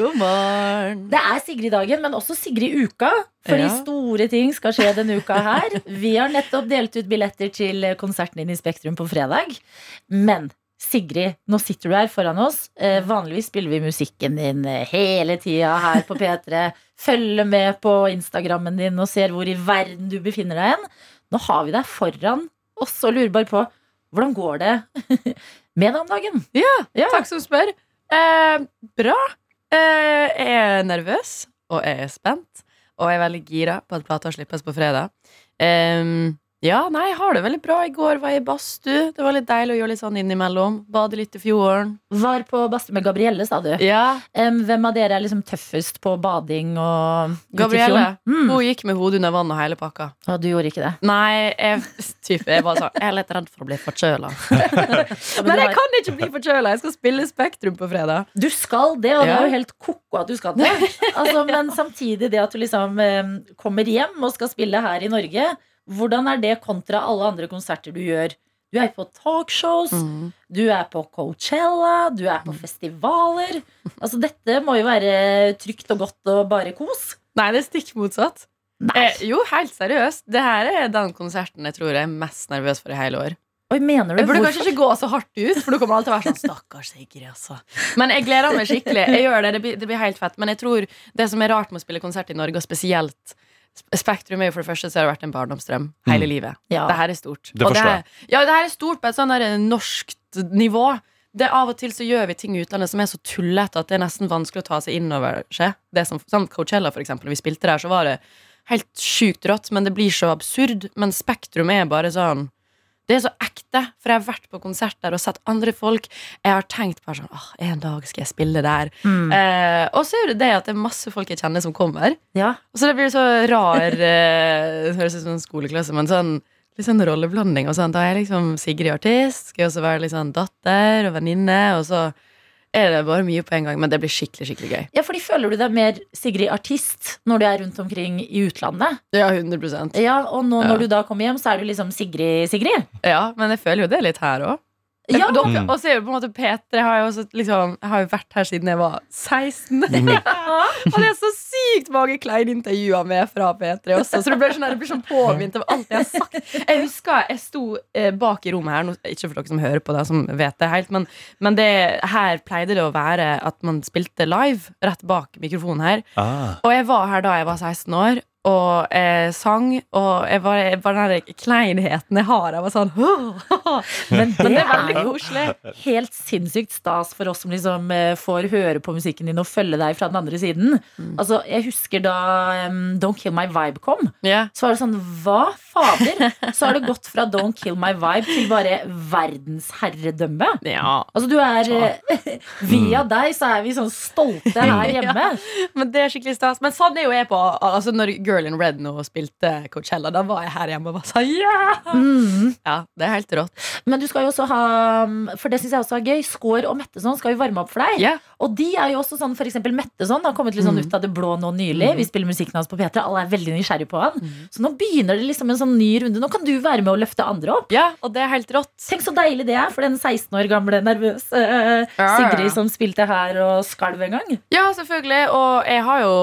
god morgen. Det er Sigrid-dagen, men også Sigrid-uka. Fordi Ja. store ting skal skje denne uka her. Vi har nettopp delt ut billetter til konserten din i Spektrum på fredag. Men Sigrid, nå sitter du her foran oss. Eh, vanligvis spiller vi musikken din eh, hele tida her på P3. Følger med på Instagrammen din og ser hvor i verden du befinner deg hen. Nå har vi deg foran oss og lurer bare på hvordan går det med deg om dagen? Ja, takk som spør. Eh, bra. Eh, jeg er nervøs, og jeg er spent. Og jeg er veldig gira på at plata slippes på fredag. Em, ja, nei, jeg har det veldig bra. I går var jeg i badstue. Det var litt deilig å gjøre litt sånn innimellom. Bade litt i fjorden. Var på badstue med Gabrielle, sa du. Ja, Um, hvem av dere er liksom tøffest på bading og Gabrielle. Mm. Hun gikk med hodet under vann og hele pakka. Og du gjorde ikke det. Nei, jeg, typ, jeg, sånn, jeg er litt redd for å bli forkjøla. Men jeg kan ikke bli forkjøla! Jeg skal spille Spektrum på fredag. du skal det, og det er jo helt ko-ko at du skal det. Altså, men samtidig det at du liksom um, kommer hjem og skal spille her i Norge, hvordan er det kontra alle andre konserter du gjør? Du er på talkshows, Mm. du er på Coachella, du er på festivaler. Altså, dette må jo være trygt og godt og bare kos. Nei, det er stikk motsatt. Eh, jo, helt seriøst. Det her er den konserten jeg tror jeg er mest nervøs for i hele år. Oi, mener du? Jeg burde Hvorfor? kanskje ikke gå så hardt ut, for du kommer alltid til å være sånn Stakkars Sigrid, altså. Men jeg gleder meg skikkelig. Jeg gjør det, det blir, det blir helt fett. Men jeg tror det som er rart med å spille konsert i Norge, og spesielt Spektrum er jo for det første så har det vært en barndomsdrøm hele livet. Ja. Det her er stort. Det Og forstår jeg. ja, det her er stort på et sånn der norskt nivå. Det Av og til så gjør vi ting i utlandet som er så tullete at det er nesten vanskelig å ta seg inn over seg. Det som, som Coachella, for eksempel. Når Vi spilte der, så var det helt sjukt rått, men det blir så absurd. Men Spektrum er bare sånn Det er så ekte, for jeg har vært på konsert der og sett andre folk. Jeg har tenkt bare sånn Åh, en dag skal jeg spille der. Mm. Eh, og så er det det at det er masse folk jeg kjenner som kommer. Ja. Og så det blir så rar eh, Det høres ut som en skoleklasse, men sånn litt sånn rolleblanding. Og sånn, da er jeg liksom Sigrid artist, skal jeg også være litt sånn datter og venninne, og så er det bare mye på en gang. Men det blir skikkelig, skikkelig gøy. Ja, fordi Føler du deg mer Sigrid artist når du er rundt omkring i utlandet? Ja, 100% Ja, Og nå Ja. når du da kommer hjem, så er du liksom Sigrid Sigrid? Ja, men jeg føler jo det litt her òg. Ja. Mm. Og så er jo på en måte P3 har jo også liksom har jo vært her siden jeg var 16. og det er så sykt mange kleine intervjuer med fra P3 også, så det blir sånn, det blir sånn påminnet av alt jeg har sagt. Jeg husker jeg sto eh, bak i rommet her, nå- ikke for dere som hører på det, som vet det helt, men, men det, her pleide det å være at man spilte live rett bak mikrofonen her. Ah. Og jeg var her da jeg var 16 år, og eh, sang, og jeg var, jeg var den kleinheten jeg har. av var sånn Men det, Men det er veldig jo koselig. helt sinnssykt stas for oss som liksom eh, får høre på musikken din og følge deg fra den andre siden. Mm. Altså, Jeg husker da um, Don't Kill My Vibe kom. Yeah. Så var det sånn, hva fader? Så har det gått fra Don't Kill My Vibe til bare verdensherredømme. ja. Altså du er eh, Via deg så er vi sånn stolte her hjemme. Men det er skikkelig stas. Men sånn er jo jeg på Altså Når girl in red nå og spilte Coachella. Da var jeg her hjemme og bare sa ja! Mm. Ja, det er helt rått. Men du skal jo også ha For det syns jeg også er gøy. Skår og Metteson skal jo varme opp for deg. Yeah. Og de er jo også sånn, for eksempel Metteson har kommet litt sånn Mm. ut av det blå nå nylig. Vi spiller musikken hans på P3, alle er veldig nysgjerrig på han. Så nå begynner det liksom en sånn ny runde. Nå kan du være med og løfte andre opp. ja, og det er helt rått. Tenk så deilig det er for den 16 år gamle nervøse uh, Ja, ja. Sigrid som spilte her og skalv en gang. Ja, selvfølgelig. Og jeg har jo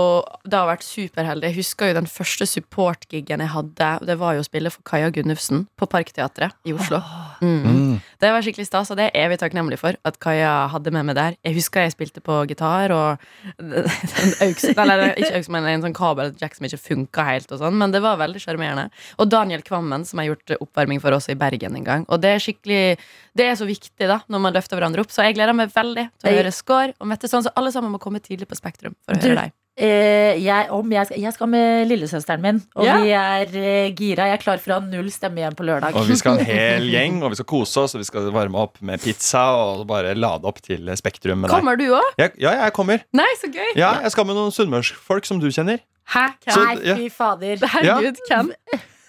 da vært superheldig. Jeg husker jo den første support-gigen jeg hadde. Det var jo å spille for Kaja Gunnufsen på Parkteatret i Oslo. Mm. Mm. Det var skikkelig stas, og det er evig takknemlig for at Kaja hadde med meg der. Jeg husker jeg spilte på gitar og en auks, eller ikke auks, men en sånn kabeljack som ikke funka helt, og sånn, men det var veldig sjarmerende. Og Daniel Kvammen, som har gjort oppvarming for oss i Bergen en gang. Og det er skikkelig Det er så viktig da når man løfter hverandre opp, så jeg gleder meg veldig til å høre Skår og Mette Sånn, så alle sammen må komme tidlig på Spektrum for å høre deg. Eh, jeg, om jeg, skal, jeg skal med lillesøsteren min, og Ja. vi er eh, gira. Jeg er klar for å ha null stemme igjen på lørdag. Og vi skal ha en hel gjeng, og vi skal kose oss, og vi skal varme opp med pizza og bare lade opp til Spektrum med deg. Kommer du òg? Ja, jeg kommer. Nei, så gøy! Ja, jeg skal med noen sunnmørsfolk som du kjenner. Hæ? Så- Nei, ja. fy fader. Herregud, hvem?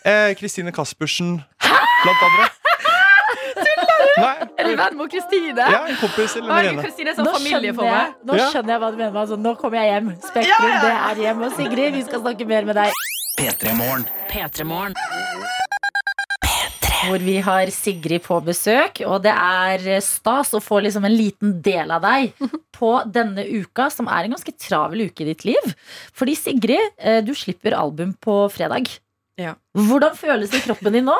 Eh, Kristine Caspersen, blant andre. Nei, Er venn med Kristine? ja, en kompis eller en venninne. Kristine er sånn Nå familie skjønner, for jeg, meg. nå Ja. skjønner jeg hva du mener. Altså, nå kommer jeg hjem. Spektrum, det er hjem. Og Sigrid, vi skal snakke mer med deg. P3 Morgen. P3morgen. Hvor vi har Sigrid på besøk. Og det er stas å få liksom en liten del av deg på denne uka, som er en ganske travel uke i ditt liv. Fordi Sigrid, eh, du slipper album på fredag. Ja. Hvordan føles det i kroppen din nå?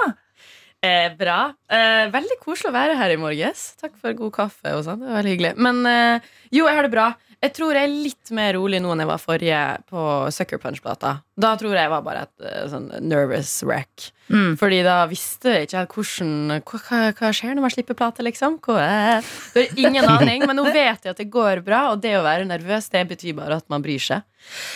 Eh, bra. Eh, veldig koselig å være her i morges. Takk for god kaffe og sånn. Det var veldig hyggelig. Men eh, jo, jeg har det bra. Jeg tror jeg er litt mer rolig nå enn jeg var forrige på Sucker Punch-plata. Da tror jeg jeg var bare et eh, sånn nervous wreck. Mm. Fordi da visste jeg ikke hvordan hva, hva, hva skjer når man slipper plate, liksom? Hva er? Det er ingen aning, men nå vet jeg at det går bra, og det å være nervøs, det betyr bare at man bryr seg.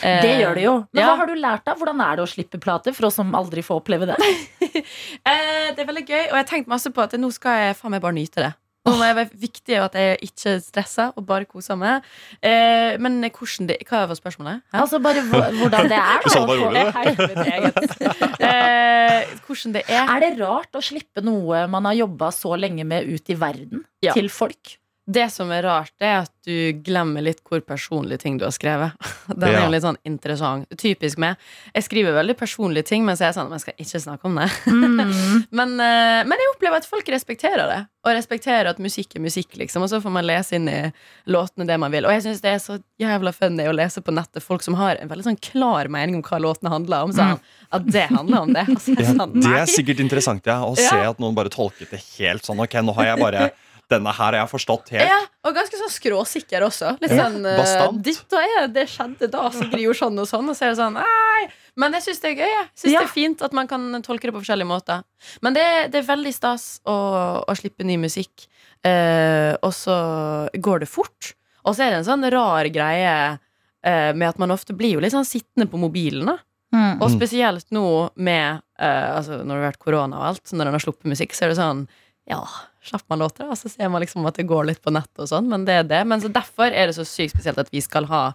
Eh, Det gjør det jo. Men ja. hva har du lært da? Hvordan er det å slippe plate, for oss som aldri får oppleve det? Eh, det er veldig gøy, og jeg har tenkt masse på at nå skal jeg faen meg bare nyte det. Nå det er viktig at jeg ikke stresser og bare koser meg. Eh, men hvordan det, hva var spørsmålet? Hæ? Altså bare hvordan det er. Da, det rolig. Eh, hvordan det er. Er det rart å slippe noe man har jobba så lenge med ut i verden? Ja. Til folk? Det som er rart, det er at du glemmer litt hvor personlige ting du har skrevet. Den er Ja. litt sånn interessant. Typisk meg. Jeg skriver veldig personlige ting, men så er jeg sånn Men jeg skal ikke snakke om det. Mm. Men, eh, men jeg opplever at folk respekterer det. Og respekterer at musikk er musikk, liksom. Og så får man lese inn i låtene det man vil. Og jeg syns det er så jævla funny å lese på nettet folk som har en veldig sånn klar mening om hva låtene handler om. Sånn, at det handler om det. Og så jeg Ja, sånn, det er sikkert interessant, ja. Å Ja. se at noen bare tolket det helt sånn. Ok, nå har jeg bare Denne her har jeg forstått helt. Ja, og ganske sånn skråsikker også. Litt sånn ja. Ditt og jeg, det skjedde da. Sigrid gjorde sånn og sånn. Og så er det sånn Nei. Men jeg syns det er gøy. Jeg synes Ja. det er fint at man kan tolke det på forskjellige måter. Men det, det er veldig stas å, å slippe ny musikk. Eh, og så går det fort. Og så er det en sånn rar greie eh, med at man ofte blir jo litt sånn sittende på mobilen. da Mm. og spesielt nå med eh, altså Når det har vært korona og alt, når en har sluppet musikk, så er det sånn Ja, slapp man låter, og så ser man liksom at det går litt på nettet og sånn, men det er det. Men så derfor er det så sykt spesielt at vi skal ha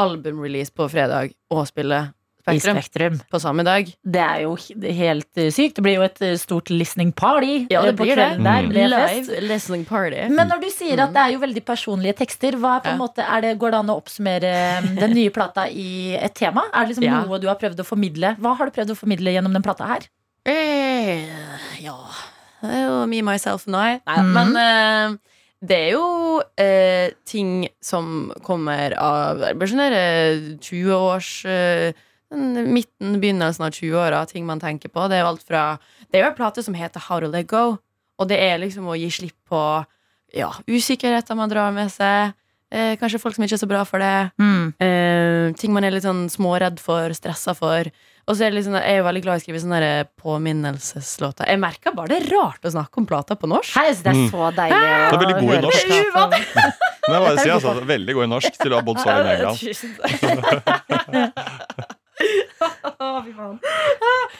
albumrelease på fredag og spille I Spektrum Spektrum. på samme dag. Det er jo helt eh, sykt. Det blir jo et eh, stort listening party Ja, det eh, blir det. der. Det er. Live listening party. Men når du sier at det er jo veldig personlige tekster, hva er på en Ja. måte, er det, går det an å oppsummere um, den nye plata i et tema? Er det liksom Ja. noe du har prøvd å formidle? Hva har du prøvd å formidle gjennom den plata her? Eh, ja Er jo me, myself and I. Nei, mm. Men uh, det er jo uh, ting som kommer av sånn eh, 20-års uh, Midten, begynnelsen av 20-åra, ting man tenker på. Det er jo alt fra Det er jo en plate som heter How to let go. Og det er liksom å gi slipp på ja, usikkerheter man drar med seg. Eh, kanskje folk som ikke er så bra for det. Eh, ting man er litt sånn småredd for, stressa for. Og så er det sånn, jeg er jo veldig glad i å skrive sånne påminnelseslåter. Jeg merker bare det er rart å snakke om plata på norsk. Hei, det er så deilig å Du er veldig god i norsk. Det Men jeg bare si, altså, veldig god i norsk til å ha bodd så lenge i England.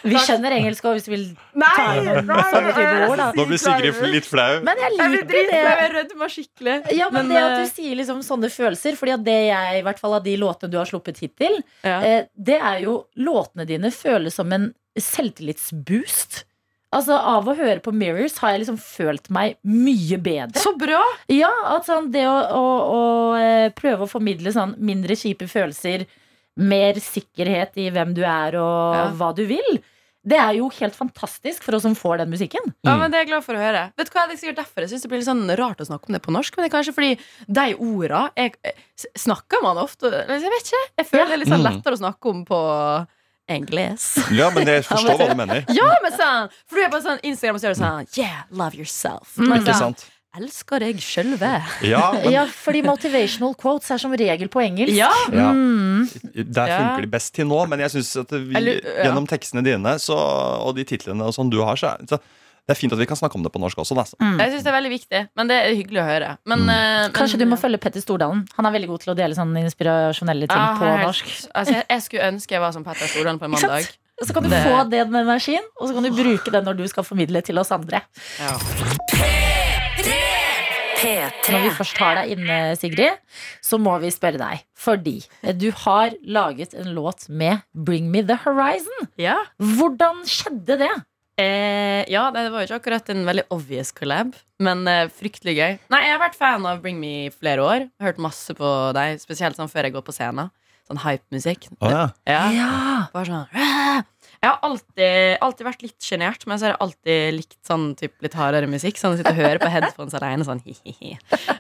Vi skjønner engelsk også hvis du vil ta inn sånne ord, da. Nå blir Sigrid litt flau. Men jeg Jeg liker dritflau. det. Jeg rødmer skikkelig. Ja, men, Men, det at eh, du sier liksom sånne følelser Fordi at det jeg, i hvert fall av de låtene du har sluppet hittil Ja. eh, Det er jo Låtene dine føles som en selvtillitsboost Altså av å høre på Mirrors Har jeg liksom følt meg mye bedre Så bra! Ja, at sånn det å, å, å eh, prøve å formidle sånn mindre kjipe følelser Mer sikkerhet i hvem du er og Ja. hva du vil Det er jo helt fantastisk for oss som får den musikken Ja, men Det er jeg glad for å høre. Vet du hva, Det er sikkert derfor jeg synes det blir litt sånn rart å snakke om det på norsk. Men det er kanskje fordi de orda jeg, snakker man ofte Jeg vet ikke. Jeg føler det er litt sånn Mm. lettere å snakke om på English. Ja, men jeg forstår hva du mener. Ja, men sånn For du er på sånn Instagram og så gjør det sånn Yeah, love yourself. Mm. Ikke sant? Elsker deg sjølve. Ja, Ja, fordi motivational quotes er som regel på engelsk Ja. ja. Mm. Der Ja. funker de best til nå, men jeg synes at vi, Eller, ja. gjennom tekstene dine så, og de titlene og sånn du har, så, så det er fint at vi kan snakke om det på norsk også. Da. Jeg synes det er veldig viktig, men det er hyggelig å høre. Men, Mm. eh, men- Kanskje du må følge Petter Stordalen. Han er veldig god til å dele sånne inspirasjonelle ting ah, på helt- norsk. Altså, jeg, jeg skulle ønske jeg var som Petter Stordalen på en mandag. Så kan du Det- få den energien, og så kan du bruke den når du skal formidle til oss andre. Ja. Når vi først har deg inne, Sigrid, så må vi spørre deg. Fordi du har laget en låt med Bring Me The Horizon. Ja. Hvordan skjedde det? Eh, ja, det var jo ikke akkurat en veldig obvious collab, men eh, fryktelig gøy. Nei, Jeg har vært fan av Bring Me i flere år. Hørt masse på deg, spesielt sånn før jeg går på scenen. Sånn hype-musikk. ja. ja. Ja. Bare sånn «Åh!» Jeg har alltid, alltid vært litt sjenert, men så har jeg alltid likt sånn typ, litt hardere musikk. Sånn å sitte og høre på headphones alene. Sånn, hi-hi-hi.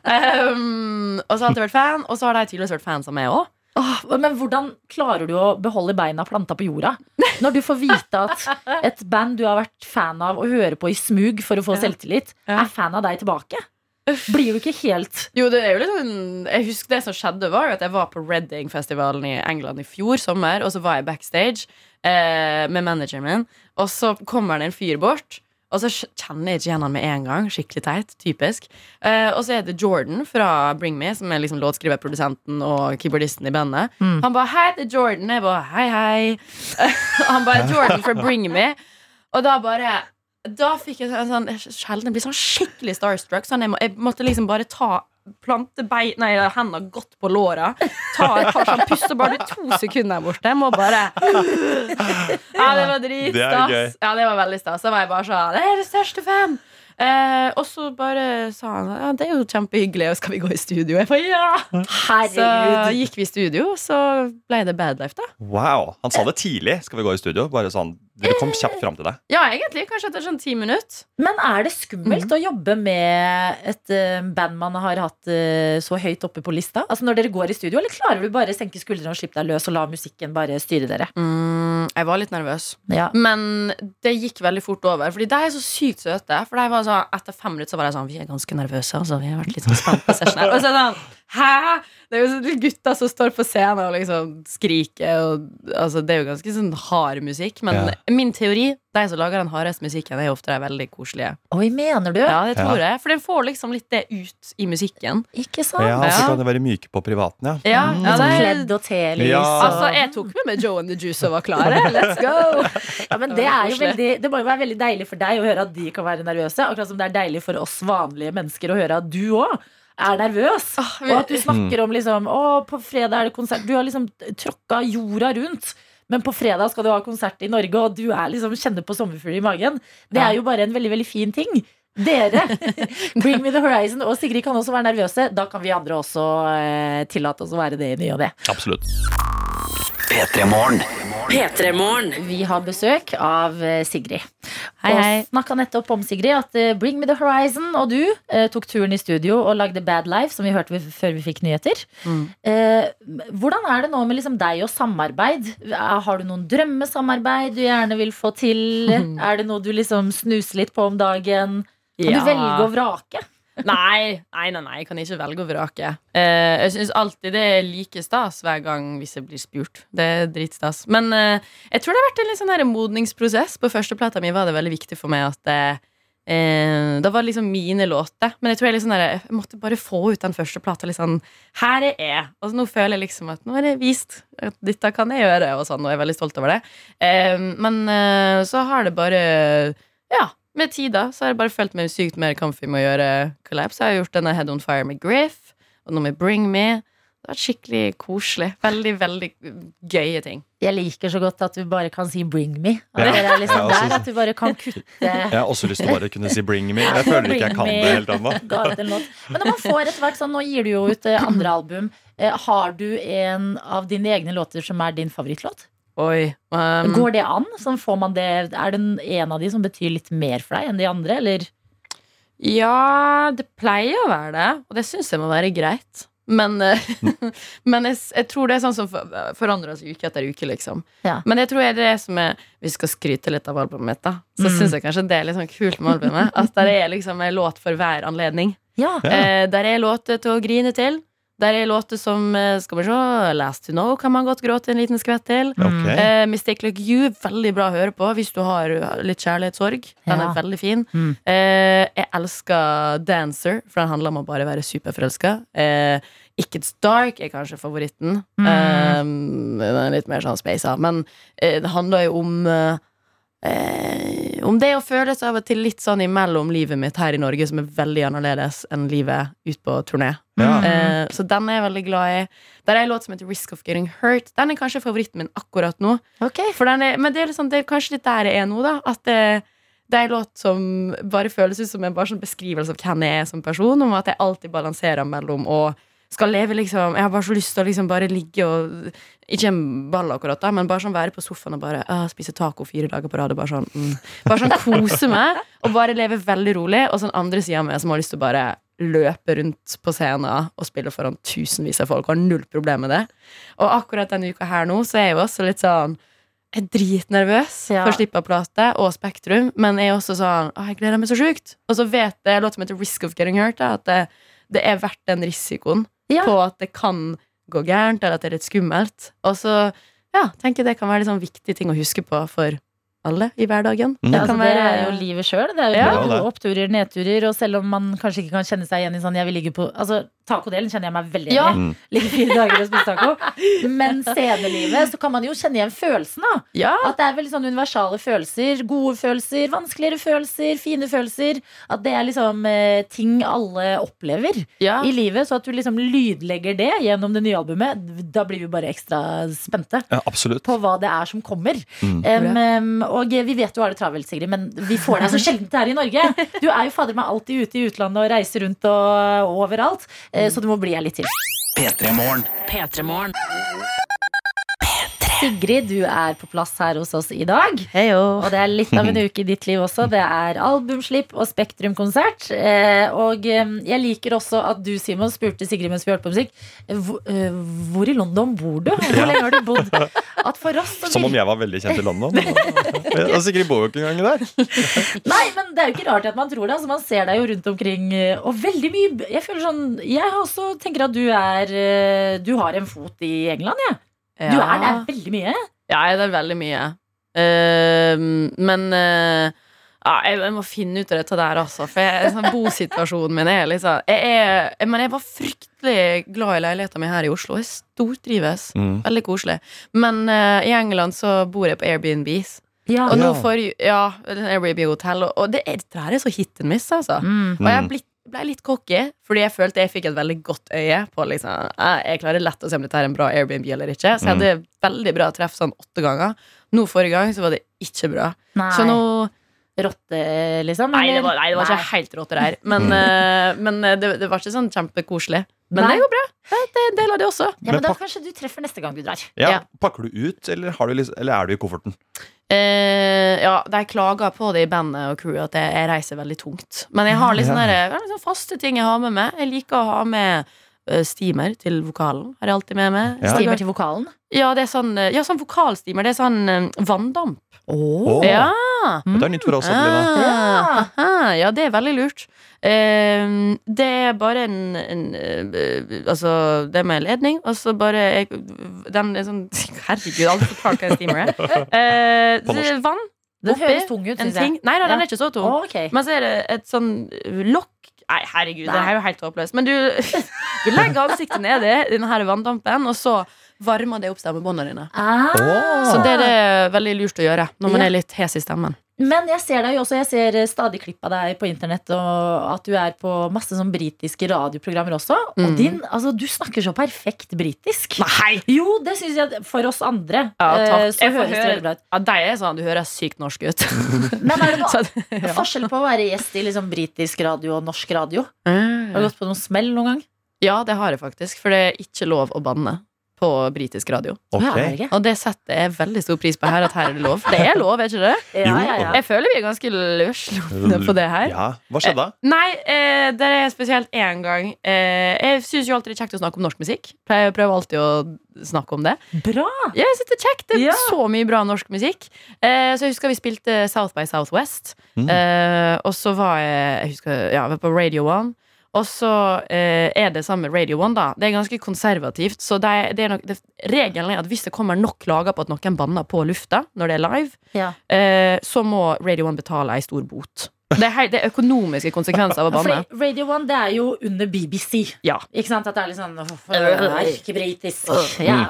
Um, og så har jeg alltid vært fan, og så har de tydeligvis vært fans av meg òg. Oh, men hvordan klarer du å beholde beina planta på jorda? Når du får vite at et band du har vært fan av og hører på i smug for å få Ja. selvtillit, Ja. er fan av deg tilbake? Blir du ikke helt Jo, det er jo litt sånn Jeg husker det som skjedde var jo at jeg var på Reading-festivalen i England i fjor sommer, og så var jeg backstage eh, med manageren min, og så kommer det en fyr bort. Og så kjenner jeg ikke igjen han med en gang. Skikkelig teit. Typisk. Eh, og så er det Jordan fra Bring Me, som er liksom låtskriverprodusenten og keyboardisten i bandet. Mm. Han bare 'Hei, det er Jordan.' Jeg bare 'Hei, hei'. han bare 'Jordan fra Bring Me'. Og da bare Da fikk jeg en sånn Sjelden jeg blir sånn skikkelig starstruck. Sånn jeg, må, jeg måtte liksom bare ta Plante bein, nei, hendene godt på låra. Ta et par sånn pust og bare to sekunder der borte. Må bare Ja, det var dritstas. Ja, det var veldig stas. Da var jeg bare sånn Jeg er det største fan! Eh, og så bare sa han ja, det er jo kjempehyggelig, og skal vi gå i studio? Jeg bare ja! Herregud. Så gikk vi i studio, så ble det Bad Life, da. Wow. Han sa det tidlig. Skal vi gå i studio? Bare sånn, Dere kom kjapt fram til det. Ja, egentlig. Kanskje etter sånn ti minutter. Men er det skummelt å jobbe med et eh, band man har hatt eh, så høyt oppe på lista? Altså Når dere går i studio, eller klarer du bare å senke skuldrene og slippe deg løs og la musikken bare styre dere? Mm, jeg var litt nervøs. Ja. Men det gikk veldig fort over. Fordi de er så sykt søte. For var sånn, Etter fem minutter så var jeg sånn Vi er ganske nervøse. Altså, vi har vært litt sånn spent på session her. Og så er det sånn Hæ?! Det er jo sånn gutter som står på scenen og liksom skriker. Og, altså, det er jo ganske sånn hard musikk. Men Ja. min teori, de som lager den hardeste musikken, er jo ofte de veldig koselige. Oi, mener du? Ja, det tror Ja. jeg. For den får liksom litt det ut i musikken. Ikke sant? Ja, Så kan det være myke på privaten, ja. Ja, Mm. ja, Sånn det, Kledd og telys. Ja. og- altså, jeg tok med meg Joe and the Juice og var klare. Let's go! Ja, men det, er jo veldig, det må jo være veldig deilig for deg å høre at de kan være nervøse. Akkurat som det er deilig for oss vanlige mennesker å høre at du òg er nervøs. vi- Og at du snakker om liksom Å, på fredag er det konsert. Du har liksom tråkka jorda rundt. Men på fredag skal du ha konsert i Norge, og du er liksom kjenner på sommerfugler i magen. Det er jo bare en veldig, veldig fin ting. Dere, Bring Me The Horizon og Sigrid kan også være nervøse. Da kan vi andre også eh, tillate oss å være det i ny og ne. Absolutt. P3 Morgen. P3morgen. Vi har besøk av eh, Sigrid. Hei, og hei. snakka nettopp om Sigrid at eh, Bring Me The Horizon og du eh, tok turen i studio og lagde Bad Life, som vi hørte før vi fikk nyheter. Mm. Eh, hvordan er det nå med liksom deg og samarbeid? Eh, Har du noen drømmesamarbeid du gjerne vil få til? er det noe du liksom snuser litt på om dagen? Kan Ja. du velge og vrake? Nei, nei, nei, nei, jeg kan ikke velge å vrake. Eh, jeg syns alltid det er like stas hver gang hvis jeg blir spurt. Det er dritstas. Men eh, jeg tror det har vært en litt sånn modningsprosess. På førsteplata mi var det veldig viktig for meg at eh, Da var det liksom mine låter. Men jeg tror jeg, liksom der, jeg måtte bare få ut den første plata. Liksom, her er jeg. Og nå føler jeg liksom at nå er det vist at dette kan jeg gjøre, og sånn, og jeg er veldig stolt over det. Eh, men eh, så har det bare Ja, med tida så har jeg bare følt meg sykt mer comfy med å gjøre Collapse jeg har gjort denne Head On Fire med Griff, og nå med Bring Me. Det har vært skikkelig koselig. Veldig, veldig gøye ting. Jeg liker så godt at du bare kan si 'bring me'. At Ja. er liksom også- der, at du bare kan kutte Jeg har også lyst til å bare kunne si 'bring me'. Jeg føler ikke jeg kan det helt ennå. Men når man får etter hvert sånn, nå gir du jo ut eh, andre album. Eh, har du en av dine egne låter som er din favorittlåt? Oi. Um, Går det an? Sånn får man det, er det en av de som betyr litt mer for deg enn de andre, eller? Ja, det pleier å være det, og det syns jeg må være greit. Men, eh, men jeg, jeg tror det er sånn som forandrer seg uke etter uke, liksom. Ja. Men jeg tror det er det som er vi skal skryte litt av albumet mitt, da, så Mm. syns jeg kanskje det er litt sånn kult med albumet. At der er liksom en låt for hver anledning. Ja. Eh, der er låter til å grine til. Der er låter som eh, Skal vi se Last to Know kan man godt gråte en liten skvett til. Okay. Eh, Mistake Like You veldig bra å høre på hvis du har uh, litt kjærlighetssorg. Den Ja. er veldig fin. Mm. Eh, jeg elsker Dancer, for den handler om å bare være superforelska. Eh, Ikke It's Dark er kanskje favoritten. Mm. Eh, den er litt mer sånn spaisa. Men eh, det handler jo om eh, eh, Om det å føle seg av og til litt sånn imellom livet mitt her i Norge, som er veldig annerledes enn livet ut på turné. Ja. Eh, så den er jeg veldig glad i. Der er en låt som heter Risk of Getting Hurt. Den er kanskje favoritten min akkurat nå. Okay. For den er, men det er, liksom, det er kanskje litt der jeg er nå, da. At det, det er en låt som bare føles ut som en bare sånn beskrivelse av hvem jeg er som person. Om at jeg alltid balanserer mellom å skal leve liksom Jeg har bare så lyst til å liksom bare ligge og Ikke en ball akkurat, da, men bare sånn være på sofaen og bare uh, spise taco fire dager på rad. Og bare sånn mm. Bare sånn kose meg og bare leve veldig rolig. Og så den andre sida av meg som har lyst til å bare løpe rundt på scenen og spille foran tusenvis av folk og har null problem med det. Og akkurat denne uka her nå så er jeg jo også litt sånn jeg er dritnervøs Ja. for å slippe av plate og Spektrum, men jeg er også sånn Å, jeg gleder meg så sjukt. Og så vet jeg låt som heter Risk of Getting Hurt, da, at det, det er verdt den risikoen Ja. på at det kan gå gærent, eller at det er litt skummelt. Og så ja, tenker jeg det kan være litt sånn viktig ting å huske på for alle i hverdagen. Mm. Det, altså, være... det er jo livet sjøl. Det er jo Ja. oppturer, nedturer. Og selv om man kanskje ikke kan kjenne seg igjen i sånn jeg vil ligge på Altså, Tacodelen kjenner jeg meg veldig igjen Ja. i. Mm. Ligge fire dager og spise taco. Men scenelivet, så kan man jo kjenne igjen følelsen, da. Ja, At det er veldig sånn universale følelser. Gode følelser, vanskeligere følelser, fine følelser. At det er liksom eh, ting alle opplever ja. i livet. Så at du liksom lydlegger det gjennom det nye albumet, da blir vi bare ekstra spente Ja, på hva det er som kommer. Mm. Um, um, og vi vet du har det travelt, Sigrid, men vi får deg så sjelden her i Norge. Du er jo fader meg alltid ute i utlandet og reiser rundt og, overalt, eh, så du må bli her litt til. P3 Morgen. P3morgen. Sigrid, du er på plass her hos oss i dag. Heyo. Og det er litt av en uke i ditt liv også. Det er albumslipp og Spektrum-konsert. Eh, og eh, jeg liker også at du, Simon, spurte Sigrid mens vi hørte på musikk. Hvor, eh, hvor i London bor du? Hvor lenge har du bodd? At for oss så Som om jeg var veldig kjent i London. Og Sigrid bor jo ikke engang der. Nei, men det er jo ikke rart at man tror det. Altså, man ser deg jo rundt omkring, og veldig mye Jeg føler sånn Jeg også tenker at du er Du har en fot i England, jeg. Du er der veldig mye. Ja, det er veldig mye. Uh, men uh, ja, jeg, jeg må finne ut av dette der, altså. For jeg, sånn, bosituasjonen min er liksom jeg, er, jeg, Men jeg var fryktelig glad i leiligheten min her i Oslo. Jeg stortrives. Mm. Veldig koselig. Men uh, i England så bor jeg på Airbnbs. Ja. Og nå får Ja, Airbnb-hotell. Og, og det, er, det her er så hit and miss, altså. Mm. Og jeg ble, ble litt cocky, fordi jeg følte jeg fikk et veldig godt øye på liksom, jeg, klarer lett å se om dette er en bra Airbnb eller ikke. Så jeg hadde veldig bra treff sånn åtte ganger. Nå forrige gang så var det ikke bra. Nei. Så nå Rotte, liksom? Nei, det var, nei, det var Nei. ikke helt rått der. Men, uh, men eh, det, det var ikke sånn kjempekoselig. Men Nei. det går bra. Det er en del av det også. Ja, men Men da kanskje du treffer neste gang du drar. Ja, Ja. Pakker du ut, eller, har du, liksom- eller er du i kofferten? Eh, ja, de klager på det i bandet og crewet at jeg, jeg reiser veldig tungt. Men jeg har litt sånne, der- jeg sånne faste ting jeg har med meg. Jeg liker å ha med eh, steamer til vokalen. Har jeg alltid med meg. Ja. Stimer til vokalen. Ja, det er sånn, eh, ja, sånn vokalsteamer. Det er sånn eh, vanndamp. Åh, Ja. Det er nytt for oss. Ah, aha, ja, det er veldig lurt. Eh, det er bare en, en eh, Altså, det er med ledning, og så bare jeg, Den er sånn Herregud, aldri forklart hva en steamer er. Eh, det er vann. Den oppi høres tung ut, syns jeg. Nei da, den er ikke så tung. Oh, okay. Men så er det et sånn lokk Nei, herregud, det er jo helt håpløst. Men du, du legger ansiktet nedi denne vanndampen, og så varmer det opp stemmebåndene dine. Ah. Så det er det veldig lurt å gjøre når man Ja. er litt hes i stemmen. Men jeg ser deg jo også, jeg ser eh, stadig klipp av deg på internett, og at du er på masse sånn britiske radioprogrammer også. Og Mm. din, altså du snakker så perfekt britisk. Nei! Jo, det syns jeg for oss andre. Ja, eh, takk. Så Jeg høres det veldig bra ut. Ja, deg er sånn, Du høres sykt norsk ut. Men er det noe ja. forskjell på å være gjest i liksom britisk radio og norsk radio? Har du Mm. gått på noen smell noen gang? Ja, det har jeg faktisk. For det er ikke lov å banne på britisk radio. Ok. Ja, det ikke? Og det setter jeg veldig stor pris på her, at her er det lov. Det er lov, er ikke det? Ja, ja, ja. Jeg føler vi er ganske løsslupne på det her. Ja, Hva skjedde da? Nei, eh, det er spesielt én gang. Eh, jeg syns jo alltid det er kjekt å snakke om norsk musikk. Pleier- Jeg prøver alltid å snakke om det. Bra! Ja, jeg synes det er kjekt. Det er Ja. så mye bra norsk musikk. Eh, så jeg husker vi spilte South by Southwest. Mm. Eh, og så var jeg, jeg husker, ja, var på Radio One. Og så eh, er det samme Radio One, da. Det er ganske konservativt. Så det er, det er nok, det, regelen er at hvis det kommer nok klager på at noen banner på lufta når det er live, Ja. eh, så må Radio One betale ei stor bot. Det er, det er økonomiske konsekvenser av å banne. Fordi Radio One det er jo under BBC. Ja. Ikke sant? At det er litt sånn «Åh, Erkebritisk. Ja,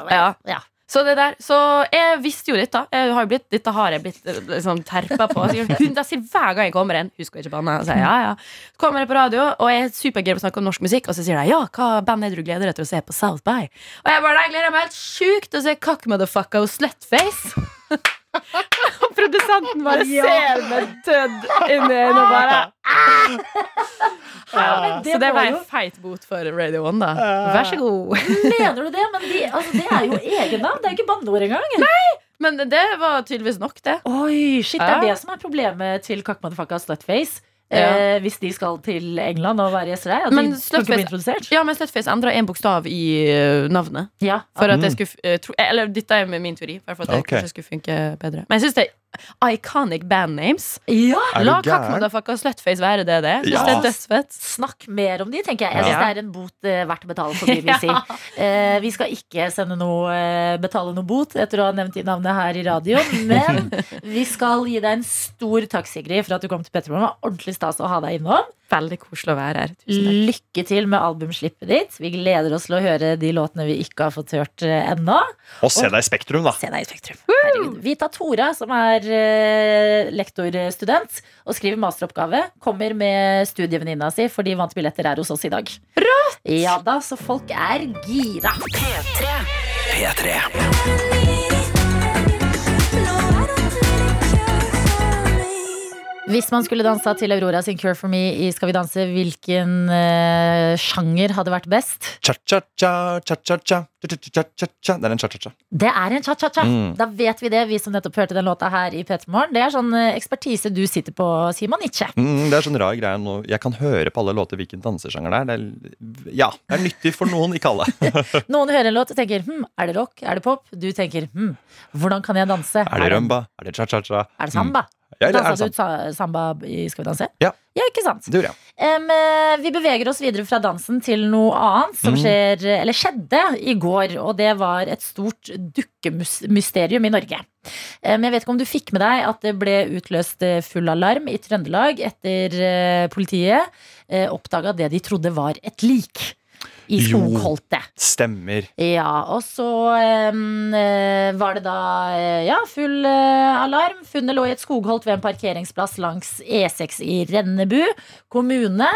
Ja. Så det der, så jeg visste jo dette. Jeg har blitt, dette har jeg blitt eh, liksom, terpa på. Jeg sier, hver gang jeg kommer inn Husk å ikke. Så sier ja, ja. Så kommer jeg på radio, og jeg er supergira på å snakke om norsk musikk. Og så sier de ja, hva band er det du gleder deg til å se på South By? Og jeg bare, gleder meg helt sjukt til å se Cock Motherfucker og Slutface. og produsenten bare Ja. ser med dødd inni øynene og bare Ja, det Så det ble en feit bot for Radio One, da. Vær så god. Mener du det? Men de, altså, det er jo egennavn. Det er jo ikke banneord engang. Men det var tydeligvis nok, det. Oi, shit, Det er det som er problemet til Kakmadefakka Slutface. Ja. Eh, hvis de skal til England og være gjester der. At Men de skal ikke bli Slutface- introdusert. Ja, men Slutface endra en bokstav i eh, navnet. Ja. For at Mm. jeg skulle eh, Eller dette er min teori. For at det Ok. kanskje skulle funke bedre. Men jeg syns det iconic band names. ja. La gæren? Kakmodafaka Slutface være det det. Ja. det er dødsfett. Snakk mer om de, tenker jeg. Jeg Ja. det er en bot eh, verdt å betale for BBC. eh, vi skal ikke sende noe, eh, betale noe bot etter å ha nevnt de navnene her i radio, Men vi skal gi deg en stor takk, Sigrid, for at du kom til Petterborg Det var ordentlig stas å ha deg innom. Veldig koselig å være her. Tusen takk. Lykke til med albumslippet ditt. Vi gleder oss til å høre de låtene vi ikke har fått hørt eh, ennå. Og se deg i Spektrum, da. Se deg i Spektrum. Herregud. Vita Tora, som er eh, lektorstudent og skriver masteroppgave, kommer med studievenninna si, for de vant billetter her hos oss i dag. Rått! Ja da, så folk er gira. P3. P3. Hvis man skulle dansa til Aurora sin Cure for me i Skal vi danse, hvilken eh, sjanger hadde vært best? Cha-cha-cha, cha-cha-cha, cha-cha-cha-cha. Det er en cha-cha-cha. Det er en cha-cha-cha. Mm. Da vet vi det, vi som nettopp hørte den låta her i P3 Morgen. Det er sånn eh, ekspertise du sitter på, Simon, ikke? Mm, det er sånn rar greie nå. Jeg kan høre på alle låter hvilken dansesjanger det er. Det er. Ja, det er nyttig for noen, ikke alle. Noen hører en låt og tenker hm, er det rock, er det pop? Du tenker hm, hvordan kan jeg danse? Er det rumba? Er det cha-cha-cha? Er det samba? Ja, eller er Dansa du ut samba i Skal vi danse? Ja. Ja, ikke sant? Det gjorde jeg. Eh, vi beveger oss videre fra dansen til noe annet som Mm. skjer, eller skjedde i går. Og det var et stort dukkemysterium i Norge. Em, jeg vet ikke om du fikk med deg at det ble utløst eh, full alarm i Trøndelag etter uh, politiet uh, oppdaga det de trodde var et lik i Jo. Stemmer. Ja, og så eh, var det da eh, ja, full eh, alarm. Funnet lå i et skogholt ved en parkeringsplass langs E6 i Rennebu kommune.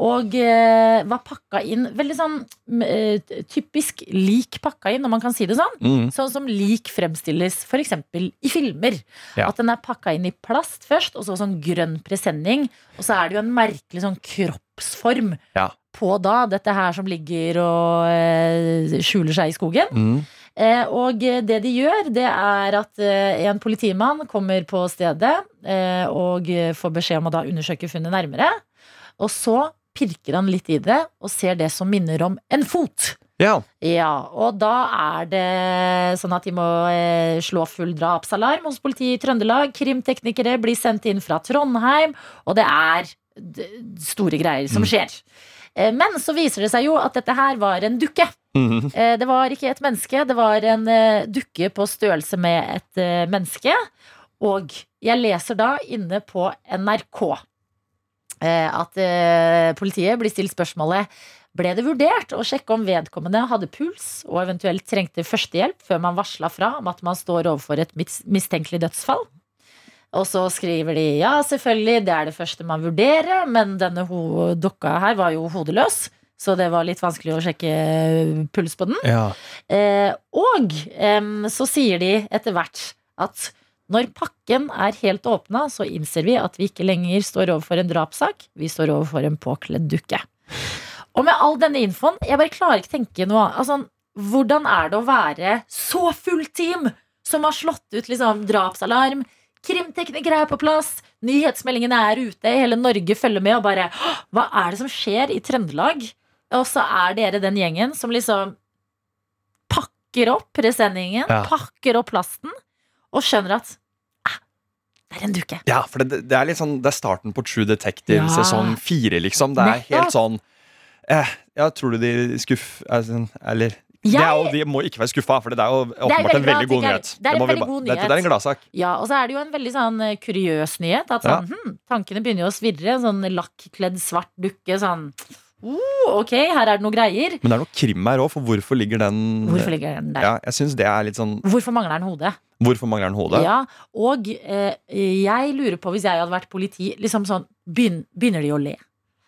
Og eh, var pakka inn Veldig sånn eh, typisk lik pakka inn, om man kan si det sånn. Mm. Sånn som lik fremstilles f.eks. i filmer. Ja. At den er pakka inn i plast først, og så sånn grønn presenning. Og så er det jo en merkelig sånn kroppsform Ja. På da, dette her som ligger og eh, skjuler seg i skogen. Mm. Eh, og det de gjør, det er at eh, en politimann kommer på stedet eh, og får beskjed om å da undersøke funnet nærmere. Og så pirker han litt i det og ser det som minner om en fot. Ja. Ja, og da er det sånn at de må eh, slå full drapsalarm hos politiet i Trøndelag. Krimteknikere blir sendt inn fra Trondheim, og det er store greier som Mm. skjer. Eh, Men så viser det seg jo at dette her var en dukke. Mm. Eh, Det var ikke et menneske, det var en eh, dukke på størrelse med et eh, menneske. Og jeg leser da inne på NRK eh, at eh, politiet blir stilt spørsmålet ble det vurdert å sjekke om vedkommende hadde puls og eventuelt trengte førstehjelp før man varsla fra om at man står overfor et mistenkelig dødsfall? Og så skriver de ja, selvfølgelig, det er det første man vurderer, men denne dokka her var jo hodeløs, så det var litt vanskelig å sjekke puls på den. Ja. Eh, og eh, så sier de etter hvert at når pakken er helt åpna, så innser vi at vi ikke lenger står overfor en drapssak, vi står overfor en påkledd dukke. Og med all denne infoen, jeg bare klarer ikke tenke noe altså, Hvordan er det å være så fullt team som har slått ut liksom, drapsalarm? Krimteknikere er på plass, nyhetsmeldingene er ute, hele Norge følger med og bare Hva er det som skjer i Trøndelag? Og så er dere den gjengen som liksom pakker opp presenningen, Ja. pakker opp plasten, og skjønner at ah, det er en duke. Ja, for det, det er litt sånn Det er starten på True Detective Ja. sesong fire, liksom. Det er helt sånn eh, Ja, tror du de skuff... sånn- Eller det jo, De må ikke være skuffa, for det er jo åpenbart en veldig god nyhet. Det er en veldig god nyhet. det er en gladsak. Ja, og så er det jo en veldig sånn eh, kuriøs nyhet. At sånn, hm, tankene begynner jo å svirre. En sånn lakkledd svart dukke. Sånn oh, Ok, her er det noe greier. Men det er noe krim her òg, for hvorfor ligger den Hvorfor ligger den der? Ja, jeg synes det er litt sånn Hvorfor mangler den hodet? Hvorfor mangler den hodet? Ja, og eh, jeg lurer på, hvis jeg hadde vært politi, liksom sånn Begynner de å le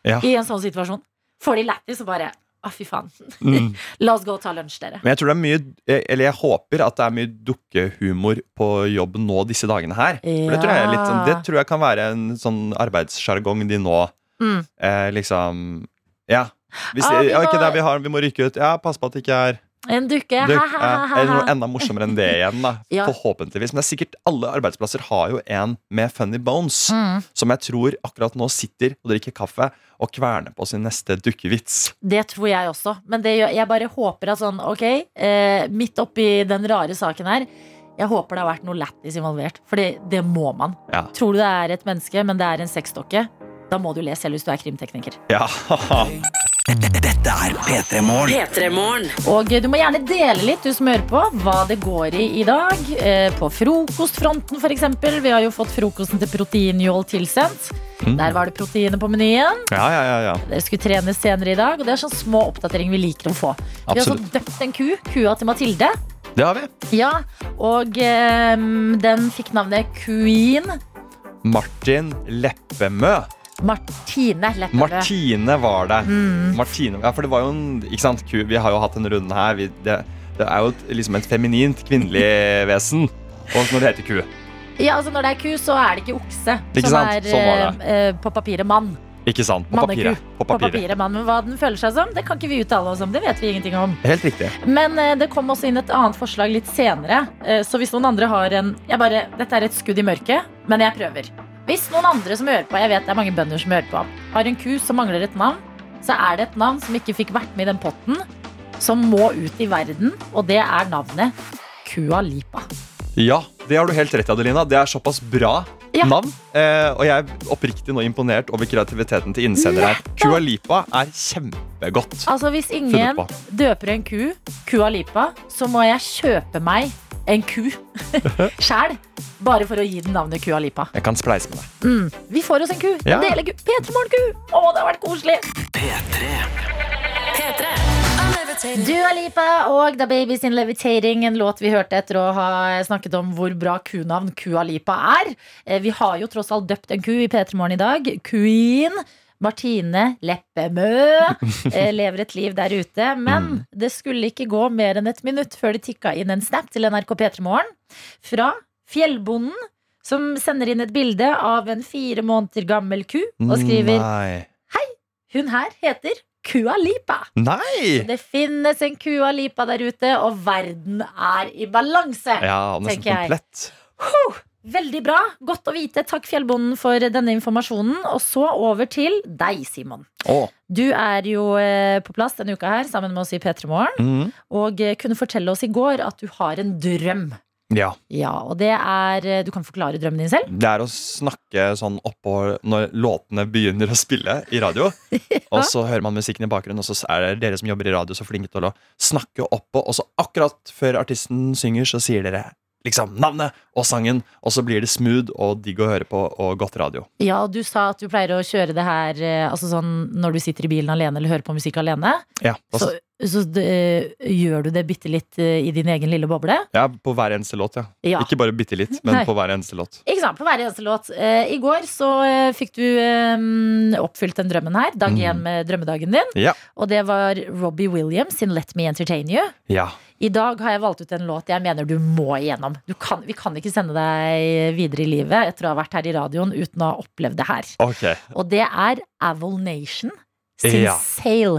Ja. i en sånn situasjon? Får de lættis og bare Å, fy faen. Mm. La oss gå og ta lunsj, dere. Men jeg tror det er mye Eller jeg håper at det er mye dukkehumor på jobb nå disse dagene her. For det tror jeg, litt, sånn- det tror jeg kan være en sånn arbeidssjargong de nå Mm. eh, liksom Ja. Hvis, Ah, vi ja, ikke må- der vi har Vi må rykke ut. Ja, pass på at det ikke er En dukke. Duk, eller noe enda morsommere enn det igjen, da. Ja. Forhåpentligvis. Men det er sikkert alle arbeidsplasser har jo en med funny bones. Mm. Som jeg tror akkurat nå sitter og drikker kaffe og kverner på sin neste dukkevits. Det tror jeg også. Men det, jeg bare håper at sånn, ok, eh, midt oppi den rare saken her Jeg håper det har vært noe lættis involvert. For det må man. Ja. Tror du det er et menneske, men det er en sexdokke, da må du le selv hvis du er krimtekniker. Ja. Dette er P3 Morgen. Og du må gjerne dele litt, du som hører på, hva det går i i dag. Eh, på frokostfronten, f.eks. Vi har jo fått frokosten til Proteinjål tilsendt. Mm. Der var det proteiner på menyen. ja, ja, ja, ja. Dere skulle trene senere i dag, og det er sånne små oppdateringer vi liker å få. Vi har også døpt en ku, kua til Mathilde. Det har vi. Ja, og um, den fikk navnet Queen Martin Leppemø. Martine Leppemø. Martine var det. Mm. Martine, ja, for det var jo en ikke sant, ku, Vi har jo hatt en runde her. Vi, det, det er jo et, liksom et feminint kvinnelig vesen. Og når det heter ku. Ja, altså Når det er ku, så er det ikke okse. Ikke som sant? er Sånn eh, på papiret mann. Ikke sant? På papiret. På På papiret. papiret mann, Men hva den føler seg som, det kan ikke vi uttale oss om. Det vet vi ingenting om. Helt riktig. Men eh, det kom også inn et annet forslag litt senere. Eh, så hvis noen andre har en jeg bare, Dette er et skudd i mørket, men jeg prøver. Hvis noen andre som hører på, jeg vet det er mange bønder som hører på, har en ku som mangler et navn, så er det et navn som ikke fikk vært med i den potten, som må ut i verden, og det er navnet Kua Lipa. Ja, det har du helt rett i, Adelina. Det er såpass bra Ja. navn. Eh, og jeg er oppriktig nå imponert over kreativiteten til innsender her. Kua Lipa er kjempegodt. Altså Hvis ingen døper en ku Kua Lipa, så må jeg kjøpe meg en ku sjæl. Bare for å gi den navnet Kua Lipa. Jeg kan spleise med deg. Mm. Vi får oss en ku. Ja. En deleku. P3morgen-ku. Å, det har vært koselig. P3. Dua Lipa og The Babies In Levitating, en låt vi hørte etter å ha snakket om hvor bra kunavn Kua Lipa er. Eh, Vi har jo tross alt døpt en ku i P3 Morgen i dag. Queen. Martine Leppemø eh, lever et liv der ute. Men det skulle ikke gå mer enn et minutt før det tikka inn en snap til NRK P3 Morgen fra Fjellbonden, som sender inn et bilde av en fire måneder gammel ku og skriver Nei. Hun her heter Kua Lipa. Nei! Det finnes en Kua Lipa der ute, og verden er i balanse. Ja, nesten jeg. Veldig bra. Godt å vite. Takk, Fjellbonden, for denne informasjonen. Og så over til deg, Simon. Åh. Du er jo eh, på plass denne uka her sammen med oss i P3 Morgen, Mm. og eh, kunne fortelle oss i går at du har en drøm. Ja. Ja, og det er eh, Du kan forklare drømmen din selv? Det er å snakke sånn oppå når låtene begynner å spille i radio. Og så hører man musikken i bakgrunnen, og så er det dere som jobber i radio, så flinke til å snakke oppå. Og så akkurat før artisten synger, så sier dere liksom navnet og sangen, og så blir det smooth og digg å høre på og godt radio. Ja, og du sa at du pleier å kjøre det her eh, altså sånn, når du sitter i bilen alene eller hører på musikk alene. Ja, Så, så det, gjør du det bitte litt eh, i din egen lille boble. ja På hver eneste låt, ja. Ja. Ikke bare bitte litt, men Nei. på hver eneste låt. Ikke sant, på hver eneste låt. Eh, I går så eh, fikk du eh, oppfylt den drømmen her. Dag Mm. én med drømmedagen din. Ja. Og det var Robbie Williams sin Let Me Entertain You. Ja. I dag har jeg valgt ut en låt jeg mener du må igjennom. Du kan, vi kan ikke sende deg videre i livet etter å ha vært her i radioen uten å ha opplevd det her. Okay. Og det er Avol Nation sin Ja. Sail.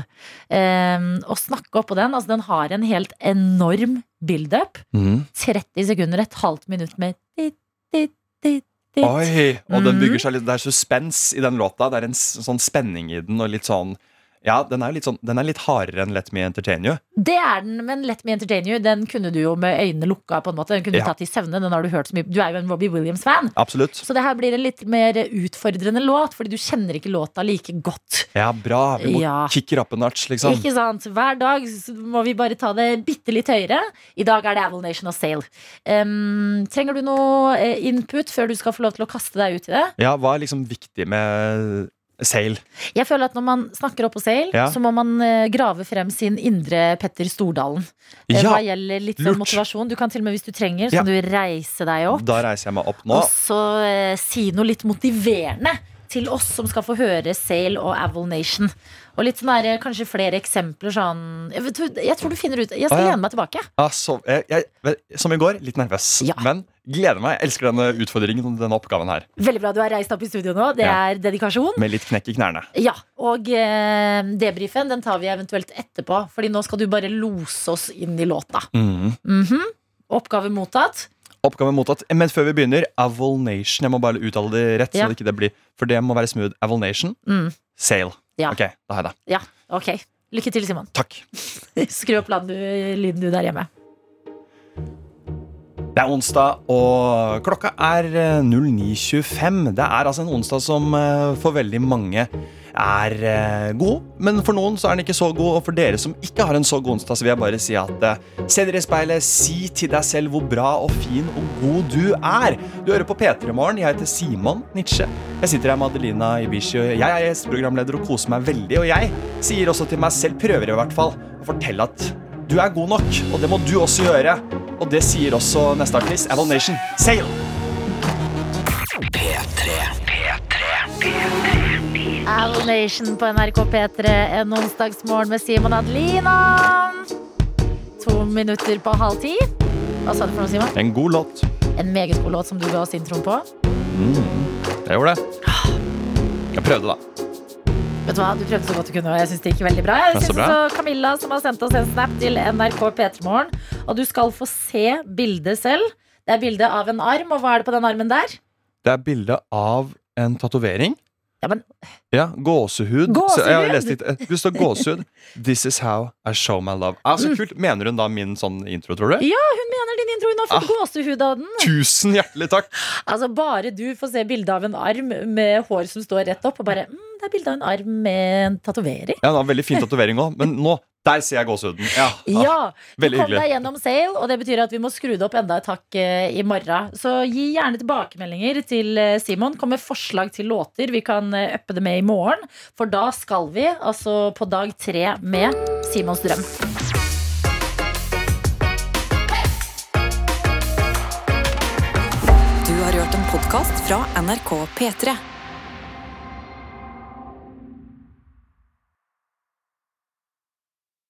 Um, og snakke oppå den. Altså, den har en helt enorm build-up. Mm. 30 sekunder, et halvt minutt med dit, dit, dit, dit. Oi, og den Mhm. bygger seg litt Det er suspens i den låta. Det er en sånn spenning i den, og litt sånn Ja, den er jo litt sånn Den er litt hardere enn Let Me Entertain You. Det er den, men Let Me Entertain You Den kunne du jo med øynene lukka på en måte. Den kunne Ja. du tatt i søvne. Den har du hørt så mye Du er jo en Robbie Williams-fan. Absolutt. Så det her blir en litt mer utfordrende låt, fordi du kjenner ikke låta like godt. Ja, bra. Vi må Ja. kick it up a notch, liksom. Ikke sant? Hver dag må vi bare ta det bitte litt høyere. I dag er det Aval Nation og Sale. Um, trenger du noe eh, input før du skal få lov til å kaste deg ut i det? Ja, hva er liksom viktig med Sail? Jeg føler at Når man snakker opp på Sail, Ja. så må man eh, grave frem sin indre Petter Stordalen. Eh, Ja, Hva gjelder litt sånn lurt. motivasjon. Du kan til og med, hvis du trenger, så Ja. du reise deg opp. da reiser jeg meg opp nå. Og så eh, si noe litt motiverende til oss som skal få høre Sail og Avil Nation. Og litt sånn der, kanskje flere eksempler sånn Jeg, vet, jeg tror du finner ut Jeg skal Ah, ja. lene meg tilbake. Ah, så, jeg, jeg, som i går, litt nervøs. Ja. Men gleder meg. Jeg elsker denne utfordringen og denne oppgaven her. Veldig bra du har reist opp i studio nå. Det Ja. er dedikasjon. Med litt knekk i knærne. Ja, Og eh, debrifen den tar vi eventuelt etterpå, Fordi nå skal du bare lose oss inn i låta. Mm. Mm -hmm. Oppgave mottatt. Oppgave mottatt. Men før vi begynner, Avol Nation. Jeg må bare uttale det rett, Ja. så det ikke det blir For det må være smooth. Avol Nation. Mm. Sail. Ja. Ok, da har jeg det. Ja, ok. Lykke til, Simon. Takk. Skru opp lyden du der hjemme. Det er onsdag, og klokka er eh, 09.25. Det er altså en onsdag som eh, for veldig mange er eh, god, men for noen så er den ikke så god. Og for dere som ikke har en så god onsdag, så vil jeg bare si at eh, se dere i speilet, si til deg selv hvor bra og fin og god du er. Du hører på P3 Morgen. Jeg heter Simon Nitsche. Jeg sitter her med Adelina Ibishi, jeg er gjesteprogramleder og koser meg veldig. Og jeg sier også til meg selv, prøver i hvert fall, å fortelle at du er god nok, og det må du også gjøre. Og det sier også neste artist, Avon Nation. Sail! Avil Nation på NRK P3 en onsdagsmorgen med Simon Adelina. To minutter på halv ti. Hva sa du for noe, Simon? En god låt. En meget god låt som du ga oss introen på. Jeg gjorde det. Jeg prøvde, da. Vet du hva, Du prøvde så godt du kunne, og jeg syns det gikk veldig bra. Jeg synes også Camilla som har sendt oss en snap til NRK P3morgen. Og du skal få se bildet selv. Det er bilde av en arm, og hva er det på den armen der? Det er bilde av en tatovering. Ja, men Ja, gåsehud. Gåsehud? Så jeg har lest litt. eh, står gåsehud. This is how I show my love. Ah, så kult. Mener hun da min sånn intro, tror du? Ja, hun mener din intro. Hun har fått gåsehud av den. Tusen hjertelig takk! Altså Bare du får se bilde av en arm med hår som står rett opp, og bare mm, Det er bilde av en arm med en tatovering. Ja, det var Veldig fin tatovering òg, men nå der ser jeg gåsehuden. Ja, ah, Ja, du veldig kom hyggelig. deg gjennom sale, og det betyr at vi må skru det opp enda et hakk eh, i morgen. Så gi gjerne tilbakemeldinger til eh, Simon. Kom med forslag til låter vi kan eh, uppe det med i morgen. For da skal vi altså på dag tre med Simons drøm. Du har hørt en podkast fra NRK P3.